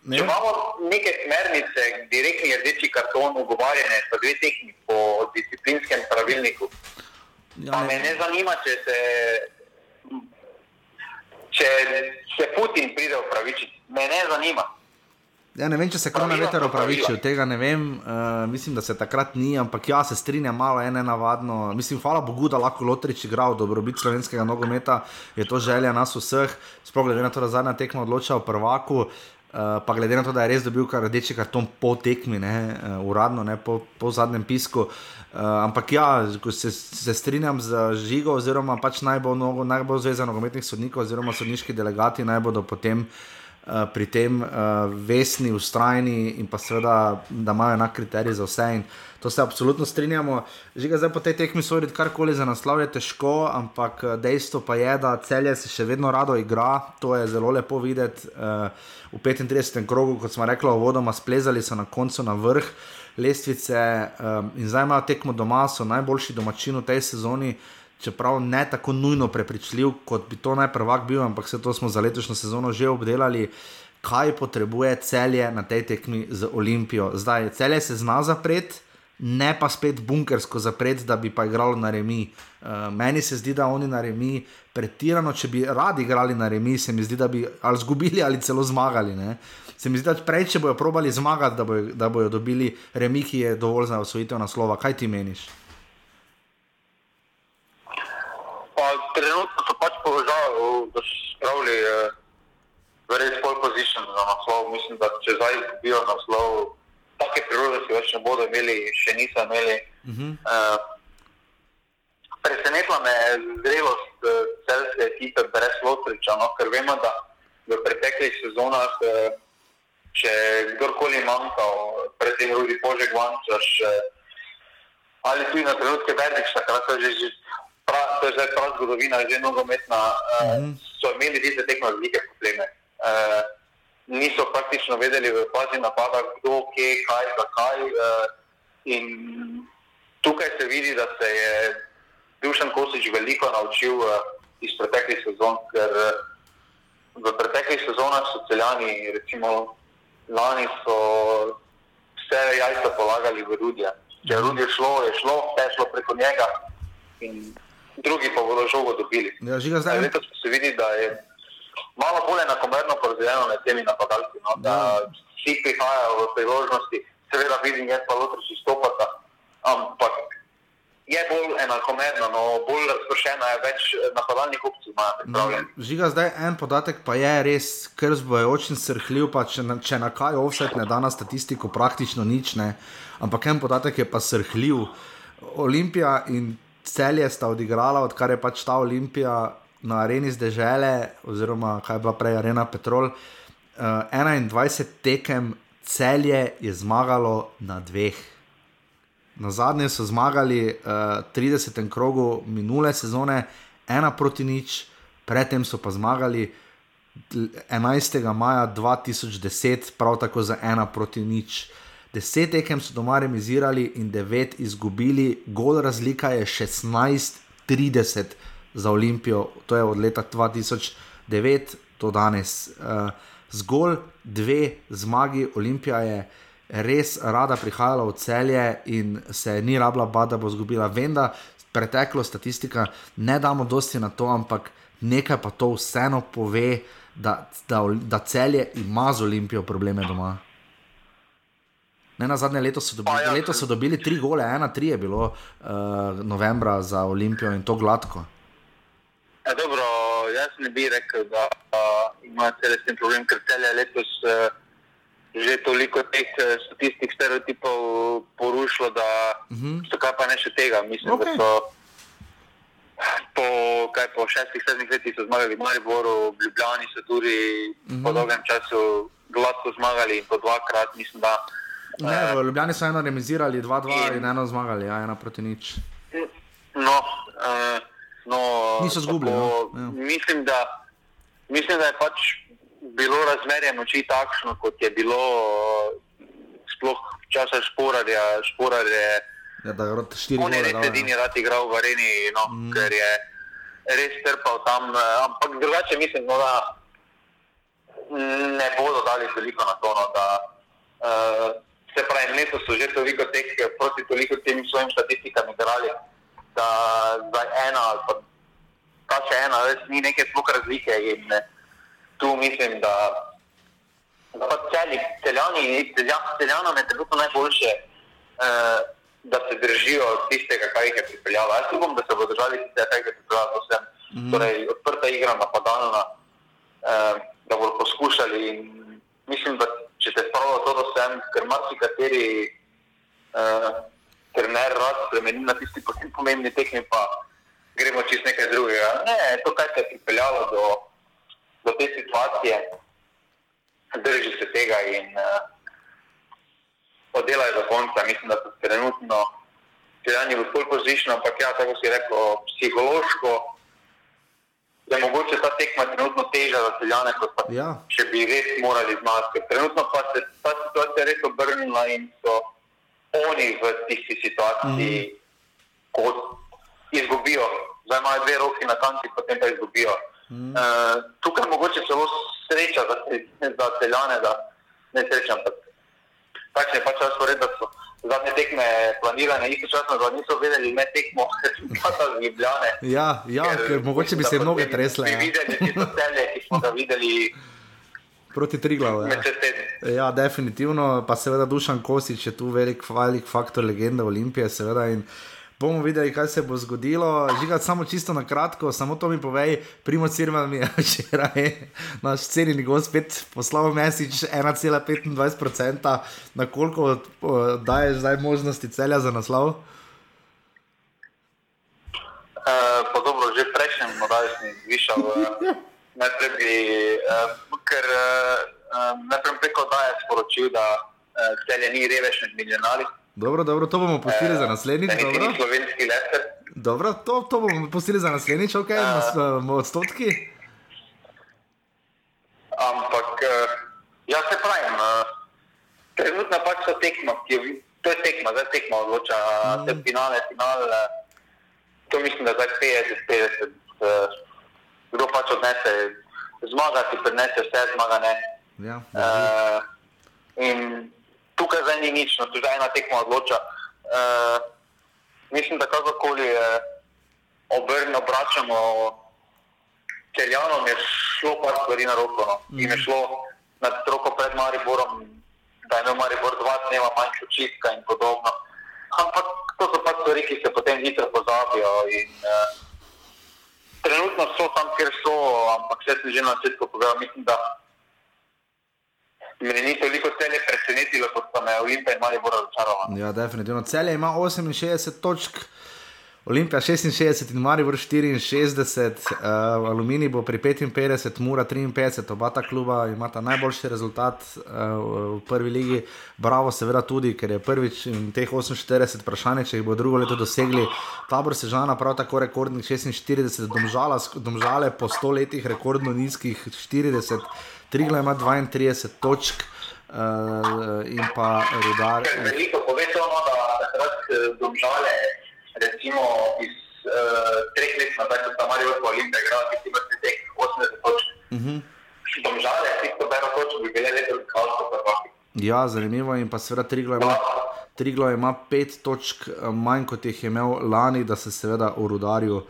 Ne. če imamo neke smernice, direktni rdeči karton, ugovarjanje za dve tekmi po disciplinskem pravilniku, Ja, pa me ne zanima, če se, če se Putin pride upravičiti. Me ne zanima. Ja, ne vem, če se korona Pravila veter opravičil, tega ne vem. Uh, mislim, da se takrat ni, ampak ja, se strinjam malo, ene navadno. Mislim, hvala Bogu, da lahko Lotrič igra v dobrobit slovenskega nogometa, je to želja nas vseh, sploh glede na to, da zadnja tekma odloča o prvaku. Uh, pa glede na to, da je res dobil kar rdeči karton po tekmi, ne, uh, uradno, ne, po, po zadnjem pisku. Uh, ampak ja, se, se strinjam z žigo, oziroma pač najbolj, nogo, najbolj zveza nogometnih sodnikov, oziroma sodniški delegati naj bodo potem uh, pri tem uh, vesni, ustrajni in pa seveda, da imajo enak kriterij za vse. In to se absolutno strinjamo. Žiga zdaj po tej tekmi soditi karkoli za naslov je težko, ampak eh, dejstvo pa je, da celje se še vedno rado igra, to je zelo lepo videti. Uh, v 35. krogu, kot smo rekli, vodoma splezali so na koncu na vrh lestvice um, in zdaj imajo tekmo doma, so najboljši domačini v tej sezoni. Čeprav ne tako nujno prepričljiv, kot bi to naj prvak bil, ampak vse to smo za letošnjo sezono že obdelali, kaj potrebuje celje na tej tekmi z Olimpijo. Zdaj, celje se zna zapreti, ne pa spet bunkersko zapreti, da bi pa igralo na remi. Uh, meni se zdi, da oni na remi pretirano, če bi radi igrali na remi, se mi zdi, da bi ali izgubili ali celo zmagali. Ne? Se mi zdi, da prej, če bojo probali zmagati, da bojo, da bojo dobili remi, ki je dovolj za osvojitev naslova. Kaj ti meniš? Pa trenutno so pač položaji, da so spravili eh, v res pol position za naslov. Mislim, da če zdaj izgubijo naslov, take priložnosti več ne bodo imeli, še niso imeli. Uh -huh. Uh, presenetila me je zrelost uh, celske ekipe brez Lotriča, no, ker vemo, da v preteklih sezonah, uh, če kdorkoli manjkal, predtem Rudi Požek Vančaš, uh, ali tudi na trenutke Verdič, takrat so že, že to je zdaj prav zgodovina, že nogometna, uh, mm so imeli tiste tekme velike probleme. Uh, niso praktično vedeli v fazi napada, kdo, kje, kaj, zakaj. Uh, in tukaj se vidi, da se je Dušan Kosič veliko naučil uh, iz preteklih sezon, ker uh, v preteklih sezonah so celjani, recimo lani, so vse jajca polagali v Rudija. Če je Rudija šlo, je šlo, vse je šlo preko njega. In drugi pa bodo žogo dobili. Ja, žiga zdaj. Letos se vidi, da je malo bolj enakomerno porazdeljeno med temi napadalci. No? Da ja. vsi prihajajo v priložnosti, seveda vidim, jaz pa lotri si stopata. Ampak je bolj enakomerno, no, bolj razpršeno je več napadalnih opcij. No, žiga zdaj en podatek pa je res krzbojoč in srhljiv, pa če, če na kaj offset ne da na statistiko praktično nič ne. Ampak en podatek je pa srhljiv. Olimpija in celje sta odigrala, odkar je pač ta Olimpija na areni zdržele, oziroma kaj bila prej arena Petrol. Uh, eh, 21 tekem celje je zmagalo na dveh. Na zadnje so zmagali uh, eh, 30. krogu minule sezone, ena proti nič, predtem so pa zmagali 11. maja 2010, prav tako za ena proti nič. Uh, Deset tekem so doma remisirali in devet izgubili, gol razlika je 16-30 za Olimpijo, to je od leta 2009 do danes. Uh, zgolj dve zmagi, Olimpija je res rada prihajala v celje in se ni rabila bati, da bo izgubila. Vem, da preteklo statistika ne damo dosti na to, ampak nekaj pa to vseeno pove, da, da, da celje ima z Olimpijo probleme doma. Ne, na zadnje leto so, dobili, ja, leto so dobili tri gole, ena, tri je bilo uh, novembra za Olimpijo in to gladko. Ja, dobro, jaz ne bi rekel, da uh, ima celosten problem, ker celje letos uh, že toliko teh uh, statistik, stereotipov porušilo, da uh mhm. -huh. so kaj pa ne še tega. Mislim, okay. da so po, kaj, po šestih, sedmih letih zmagali v Mariboru, v Ljubljani so tudi uh -huh. po mhm. dolgem času gladko zmagali in po dvakrat, mislim, da. Ne, v Ljubljani so eno remisirali, dva, dva in, in eno zmagali, ja, ena proti nič. No, uh, no, niso zgubili. No. Ja. Mislim, da, mislim, da je pač bilo razmerje moči takšno, kot je bilo sploh časa šporarja. šporarje ja, da je rad štiri leta. On je res edini rad igral v areni, no, mm. ker je res trpel tam. Eh, ampak drugače mislim, no, da ne bodo dali veliko na to. No, da, uh, se pravi, letos so že toliko teh proti toliko tem svojim statistikam igrali, da za ena ali pa ta še ena, res ni neke sploh razlike. In ne, tu mislim, da, da pa celi, celjani, celjanom je trenutno najboljše, eh, da se držijo tistega, kar jih je pripeljalo. Jaz upam, da se bodo držali tistega, kar jih je pripeljalo vsem. Mm. Torej, odprta igra, napadalna, eh, da bodo poskušali in mislim, da če te spravlja to sem, ker marsikateri uh, trener rad spremeni na tisti pomembni tekmi, pa gremo čez nekaj drugega. Ne, to, kar te je pripeljalo do, do te situacije, drži se tega in uh, oddelajo do konca. Mislim, da so trenutno celjani v pol pozično, ampak ja, tako si rekel, psihološko je mogoče ta tekma trenutno težja za celjane, kot pa ja. če bi res morali zmagati. Trenutno pa se ta situacija res obrnila in so oni v tisti situaciji, mm. ko izgubijo. Zdaj imajo dve roki na kanci, potem pa izgubijo. Mm. Uh, tukaj mogoče celo sreča za, za celjane, da ne srečam. Takšne je pač da so zadnje tekme planirane, istočasno pa niso vedeli, da tekmo z Ljubljane. Ja, ja ker, ker mogoče bi se mnoge tresle. Ja. Videli smo cele, ki smo ga videli. Proti Triglavu. Ja. ja, definitivno, pa seveda Dušan Kosič je tu velik, velik faktor legende Olimpije, seveda. In, bomo videli, kaj se bo zgodilo. Žigati samo čisto na kratko, samo to mi povej, primo Cirman mi je včeraj, naš cenjeni gospet, poslal mesič 1,25%, na koliko daješ zdaj možnosti celja za naslov? Uh, pa dobro, že prejšnjem moraju sem zvišal. Uh, najprej bi, uh, ker uh, najprej preko daje sporočil, da uh, celje ni revež med milijonarji. Dobro, dobro, to bomo pustili za naslednjič. Dobro, ni slovenski lester. dobro to, to bomo pustili za naslednjič, ok, uh, odstotki. Ampak, uh, ja se pravim, uh, trenutno pač so tekma, ki je, to je tekma, zdaj tekma odloča, mm. te finale, finale, uh, to mislim, da zdaj 50-50, uh, kdo pač odnese, zmaga ti prinese vse, zmaga ne. Ja, Uh, in tukaj zdaj ni nič, no, tu zdaj ena tekma odloča. Uh, mislim, da kakorkoli uh, obrn, obračamo, Celjanom je šlo par stvari na roko. No. Mm. In je šlo nad roko pred Mariborom, da je imel Maribor dva dneva manjšo čistka in podobno. Ampak to so pač stvari, ki se potem hitro pozabijo. In, uh, trenutno so tam, kjer so, ampak vse sem že na začetku povedal, mislim, da me ni toliko celje presenetilo, kot pa me Olimpija in Maribor razočarala. Ja, definitivno. Celje ima 68 točk, Olimpija 66 in Maribor 64, uh, Aluminij bo pri 55, Mura 53, oba ta kluba imata najboljši rezultat uh, v prvi ligi. Bravo, seveda tudi, ker je prvič in teh 48 vprašanj, če jih bo drugo leto dosegli. Tabor Sežana prav tako rekordnih 46, domžala, domžale po 100 letih rekordno nizkih 40, Trigla ima 32 točk. Uh, in pa rudar. Veliko pove to, no, da takrat domžale, recimo iz uh, treh let nazaj, ko sta Marijo pa Olimpija igrala, ki ima teh 80 točk. Uh -huh. Domžale, ki so bero točk, bi bile leto kalsko prvaki. Ja, zanimivo in pa seveda Triglo ima. Triglo ima pet točk eh, manj, kot jih je imel lani, da se seveda v rudarju,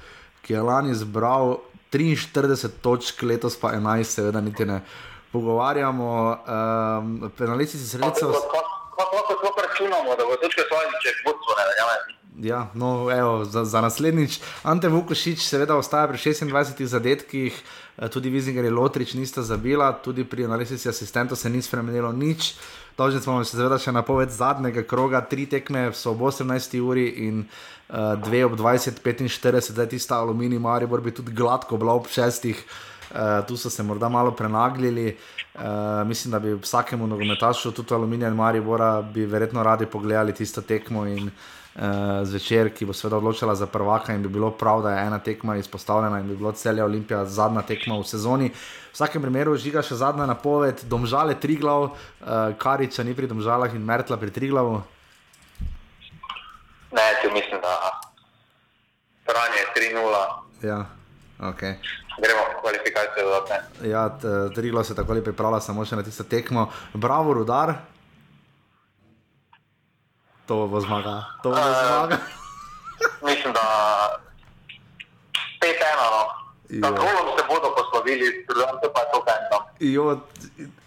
ki je lani zbral 43 točk, letos pa 11, seveda niti ne pogovarjamo. Um, penalisti si sredstev. Kako lahko računamo, da bo točka svoje, če vodstvo ne verjame? Ja, no, evo, za, za naslednjič. Ante Vukošič seveda ostaja pri 26 zadetkih, eh, tudi Vizinger in Lotrič nista zabila, tudi pri analizi asistentov se ni spremenilo nič. Dolžni smo se seveda še napoved zadnjega kroga, tri tekme so ob 18. uri in uh, dve ob 20.45, zdaj tista aluminij, Maribor bi tudi gladko bila ob šestih. Uh, tu so se morda malo prenagljali. Uh, mislim, da bi vsakemu nogometašu, tudi Aluminija in Maribora, bi verjetno radi pogledali tisto tekmo in uh, zvečer, ki bo seveda odločila za prvaka in bi bilo prav, da je ena tekma izpostavljena in bi bilo celja Olimpija zadnja tekma v sezoni. V vsakem primeru žiga še zadnja napoved, domžale Triglav, uh, Kariča ni pri domžalah in Mertla pri Triglavu. Ne, tu mislim, da Franje je 3-0. Ja, ok. Gremo v kvalifikacijo dodatne. Ja, t- Triglav se tako pripravlja samo še na tisto tekmo. Bravo, rudar. To bo zmaga. To bo Eh, zmaga. Mislim, da 5-1. No. Ja. golom se bodo poslovili, drugače pa je to kaj. Jo,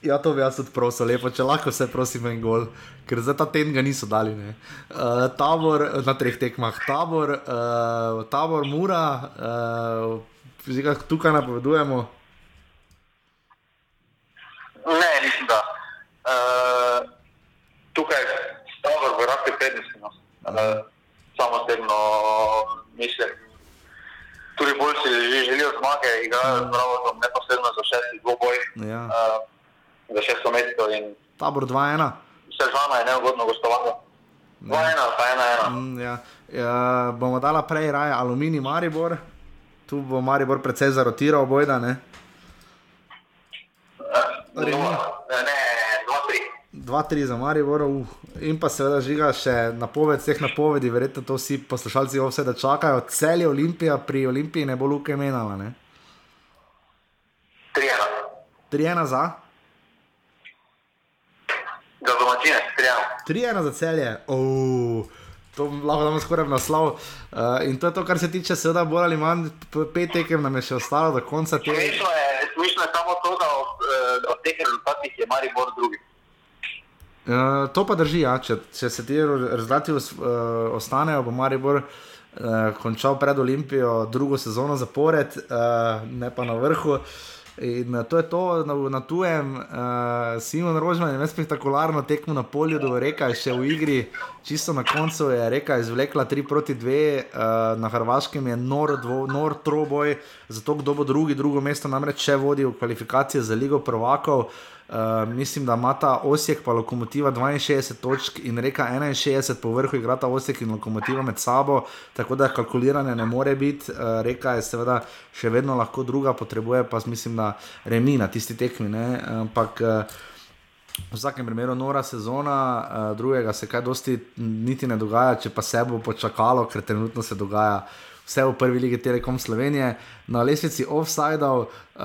ja, to bi jaz tudi prosil, lepo, če lahko vse prosim en gol, ker za ta ten ga niso dali. Uh, tabor na treh tekmah, tabor, uh, tabor mura, uh, tukaj napovedujemo. Ne, mislim, da uh, tukaj stavor v rafi prednosti. No. Uh, samo osebno mislim, tudi bolj si že želijo zmage, igrajo z Bravotom neposredno za šesti dvoboj, Ja. uh, za šesto mesto Tabor 2-1. Sežana je neugodno gostovanje. 2-1 ali pa 1-1. Mm, ja. Ja, bomo dala prej raje aluminij Maribor, tu bo Maribor precej zarotiral, bojda ne. Nula. Ne, 2-3. 2-3 za Maribor, uh. in pa seveda žiga še napoved vseh napovedi, verjetno to vsi poslušalci vse da čakajo. Cel je Olimpija, pri Olimpiji ne bo luke menala. Ne? 3-1. 3-1 za, Za domačine, 3-1. 3-1 za celje. Oh. To lahko damo skoraj v naslov. Uh, in to je to, kar se tiče, seveda, bolj ali manj, pet tekem nam je še ostalo do konca tega. Smešno je, smešno je samo to, da ob, eh, ob teh rezultatih je Maribor drugi. Uh, to pa drži, ja. če, če se ti rezultati uh, ostanejo, bo Maribor uh, končal pred Olimpijo drugo sezono zapored, uh, ne pa na vrhu. In to je to, na, na tujem, uh, Simon Rožman je spektakularno tekmo na polju do reka, še v igri, čisto na koncu je reka izvlekla 3 proti 2, uh, na Hrvaškem je nor, dvo, nor troboj, zato kdo bo drugi, drugo mesto namreč še vodi v kvalifikacije za Ligo prvakov. Uh, mislim, da ima ta Osijek pa lokomotiva 62 točk in reka 61, po vrhu igra ta Osijek in lokomotiva med sabo, tako da kalkuliranje ne more biti. Uh, reka je seveda še vedno lahko druga, potrebuje pa mislim, da remi na tisti tekmi. Ne? Ampak uh, v vsakem primeru nora sezona, uh, drugega se kaj dosti niti ne dogaja, če pa se bo počakalo, ker trenutno se dogaja vse v prvi ligi Telekom Slovenije, na lesnici offsajdov, uh,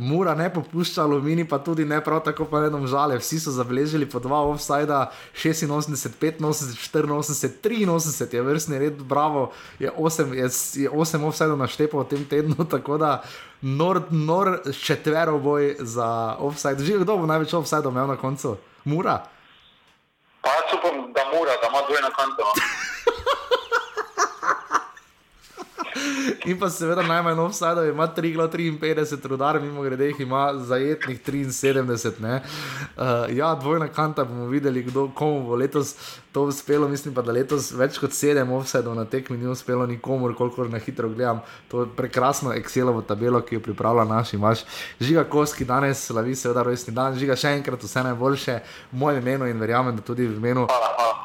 mura ne popušča, alumini pa tudi ne, prav tako pa vedno žale. Vsi so zabeležili po dva offsajda, 86, 85, 84, 83 je vrstni red, bravo, je 8, je, je 8 offsajdov naštepo v tem tednu, tako da. Nor, nor četvero boj za offside. Že kdo bo največ offside imel na koncu? Mura. Pa jaz upam, da mora, da ima dve na koncu. In pa seveda najmanj offside, ima 3,53 rudar, mimo grede jih ima zajetnih 73. Uh, ja, dvojna kanta bomo videli, kdo, komu bo letos to uspelo. Mislim pa, da letos več kot 7 offside na tekmi ni uspelo nikomor, koliko na hitro gledam. To je prekrasno Excelovo tabelo, ki jo pripravlja naš imaš. Žiga Koski danes slavi seveda rojstni dan, žiga še enkrat vse najboljše v mojem imenu in verjamem, da tudi v imenu.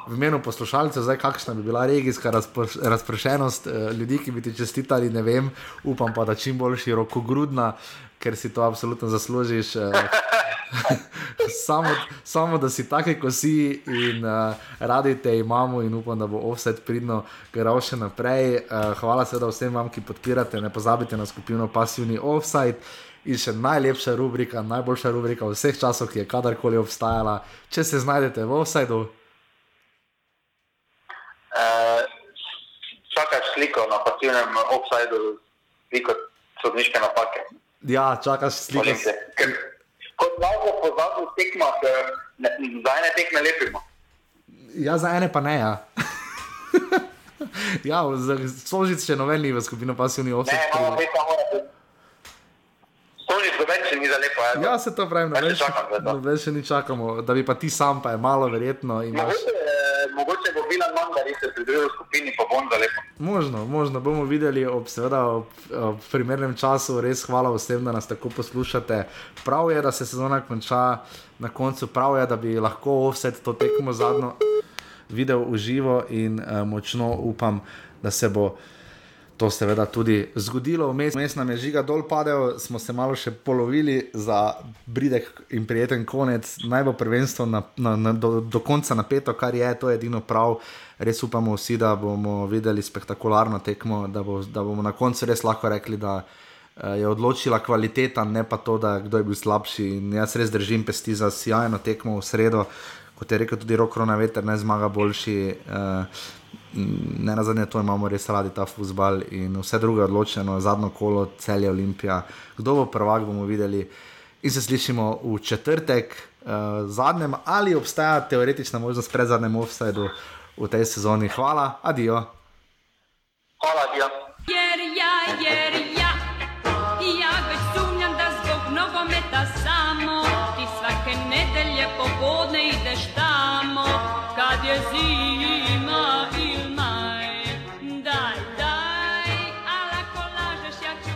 V imenu poslušalcev, zdaj kakšna bi bila regijska razpršenost eh, ljudi, ki bi ti čestitali, ne vem, upam pa, da čim bolj široko grudna, ker si to absolutno zaslužiš. Eh, samo, samo, da si taki, kot si in uh, radi te imamo, in upam, da bo offset pridno gral še naprej. Uh, hvala seveda vsem vam, ki podpirate, ne pozabite na skupino Passivni Offside. In še najlepša rubrika, najboljša rubrika vseh časov, ki je kadarkoli obstajala, če se znajdete v offsideu. Uh, sliko na pasivnem offsideu, sliko sodniške napake. Ja, čakaš sliko. Kot malo po zadnjih tekmah, za ene tekme lepimo. Ja, za ene pa ne. Ja. ja, Sožic še novelni v skupino pasivni offset. Ne, malo več mora biti. Sožic do več ni za lepo. Ja, se to pravim, da več, več še ni čakamo, da bi pa ti sam pa je malo verjetno. Imaš... Mogoče, mogoče bo bila manj, da se pridružil skupini, pa bom za lepo. Možno, možno bomo videli ob, seveda, ob, ob primernem času. Res hvala vsem, da nas tako poslušate. Prav je, da se sezona konča na koncu, prav je, da bi lahko vse to tekmo zadnjo videl v živo in uh, močno upam, da se bo. To se seveda tudi zgodilo, vmes nam je žiga dol padel, smo se malo še polovili za bridek in prijeten konec. Naj bo prvenstvo na, na, na, do, do konca napeto, kar je, to je edino prav. Res upamo vsi, da bomo videli spektakularno tekmo, da, bo, da bomo na koncu res lahko rekli, da je odločila kvaliteta, ne pa to, da kdo je bil slabši. In jaz res držim pesti za sjajno tekmo v sredo, kot je rekel tudi Rokrona veter, ne zmaga boljši. Uh, ne na zadnje, to imamo res radi ta futbal in vse druge odločeno, zadnjo kolo, celje Olimpija. Kdo bo prvak, bomo videli. In se slišimo v četrtek, uh, zadnjem, ali obstaja teoretična možnost pred zadnjem offsajdu v tej sezoni. Hvala, adijo. Hvala, adijo.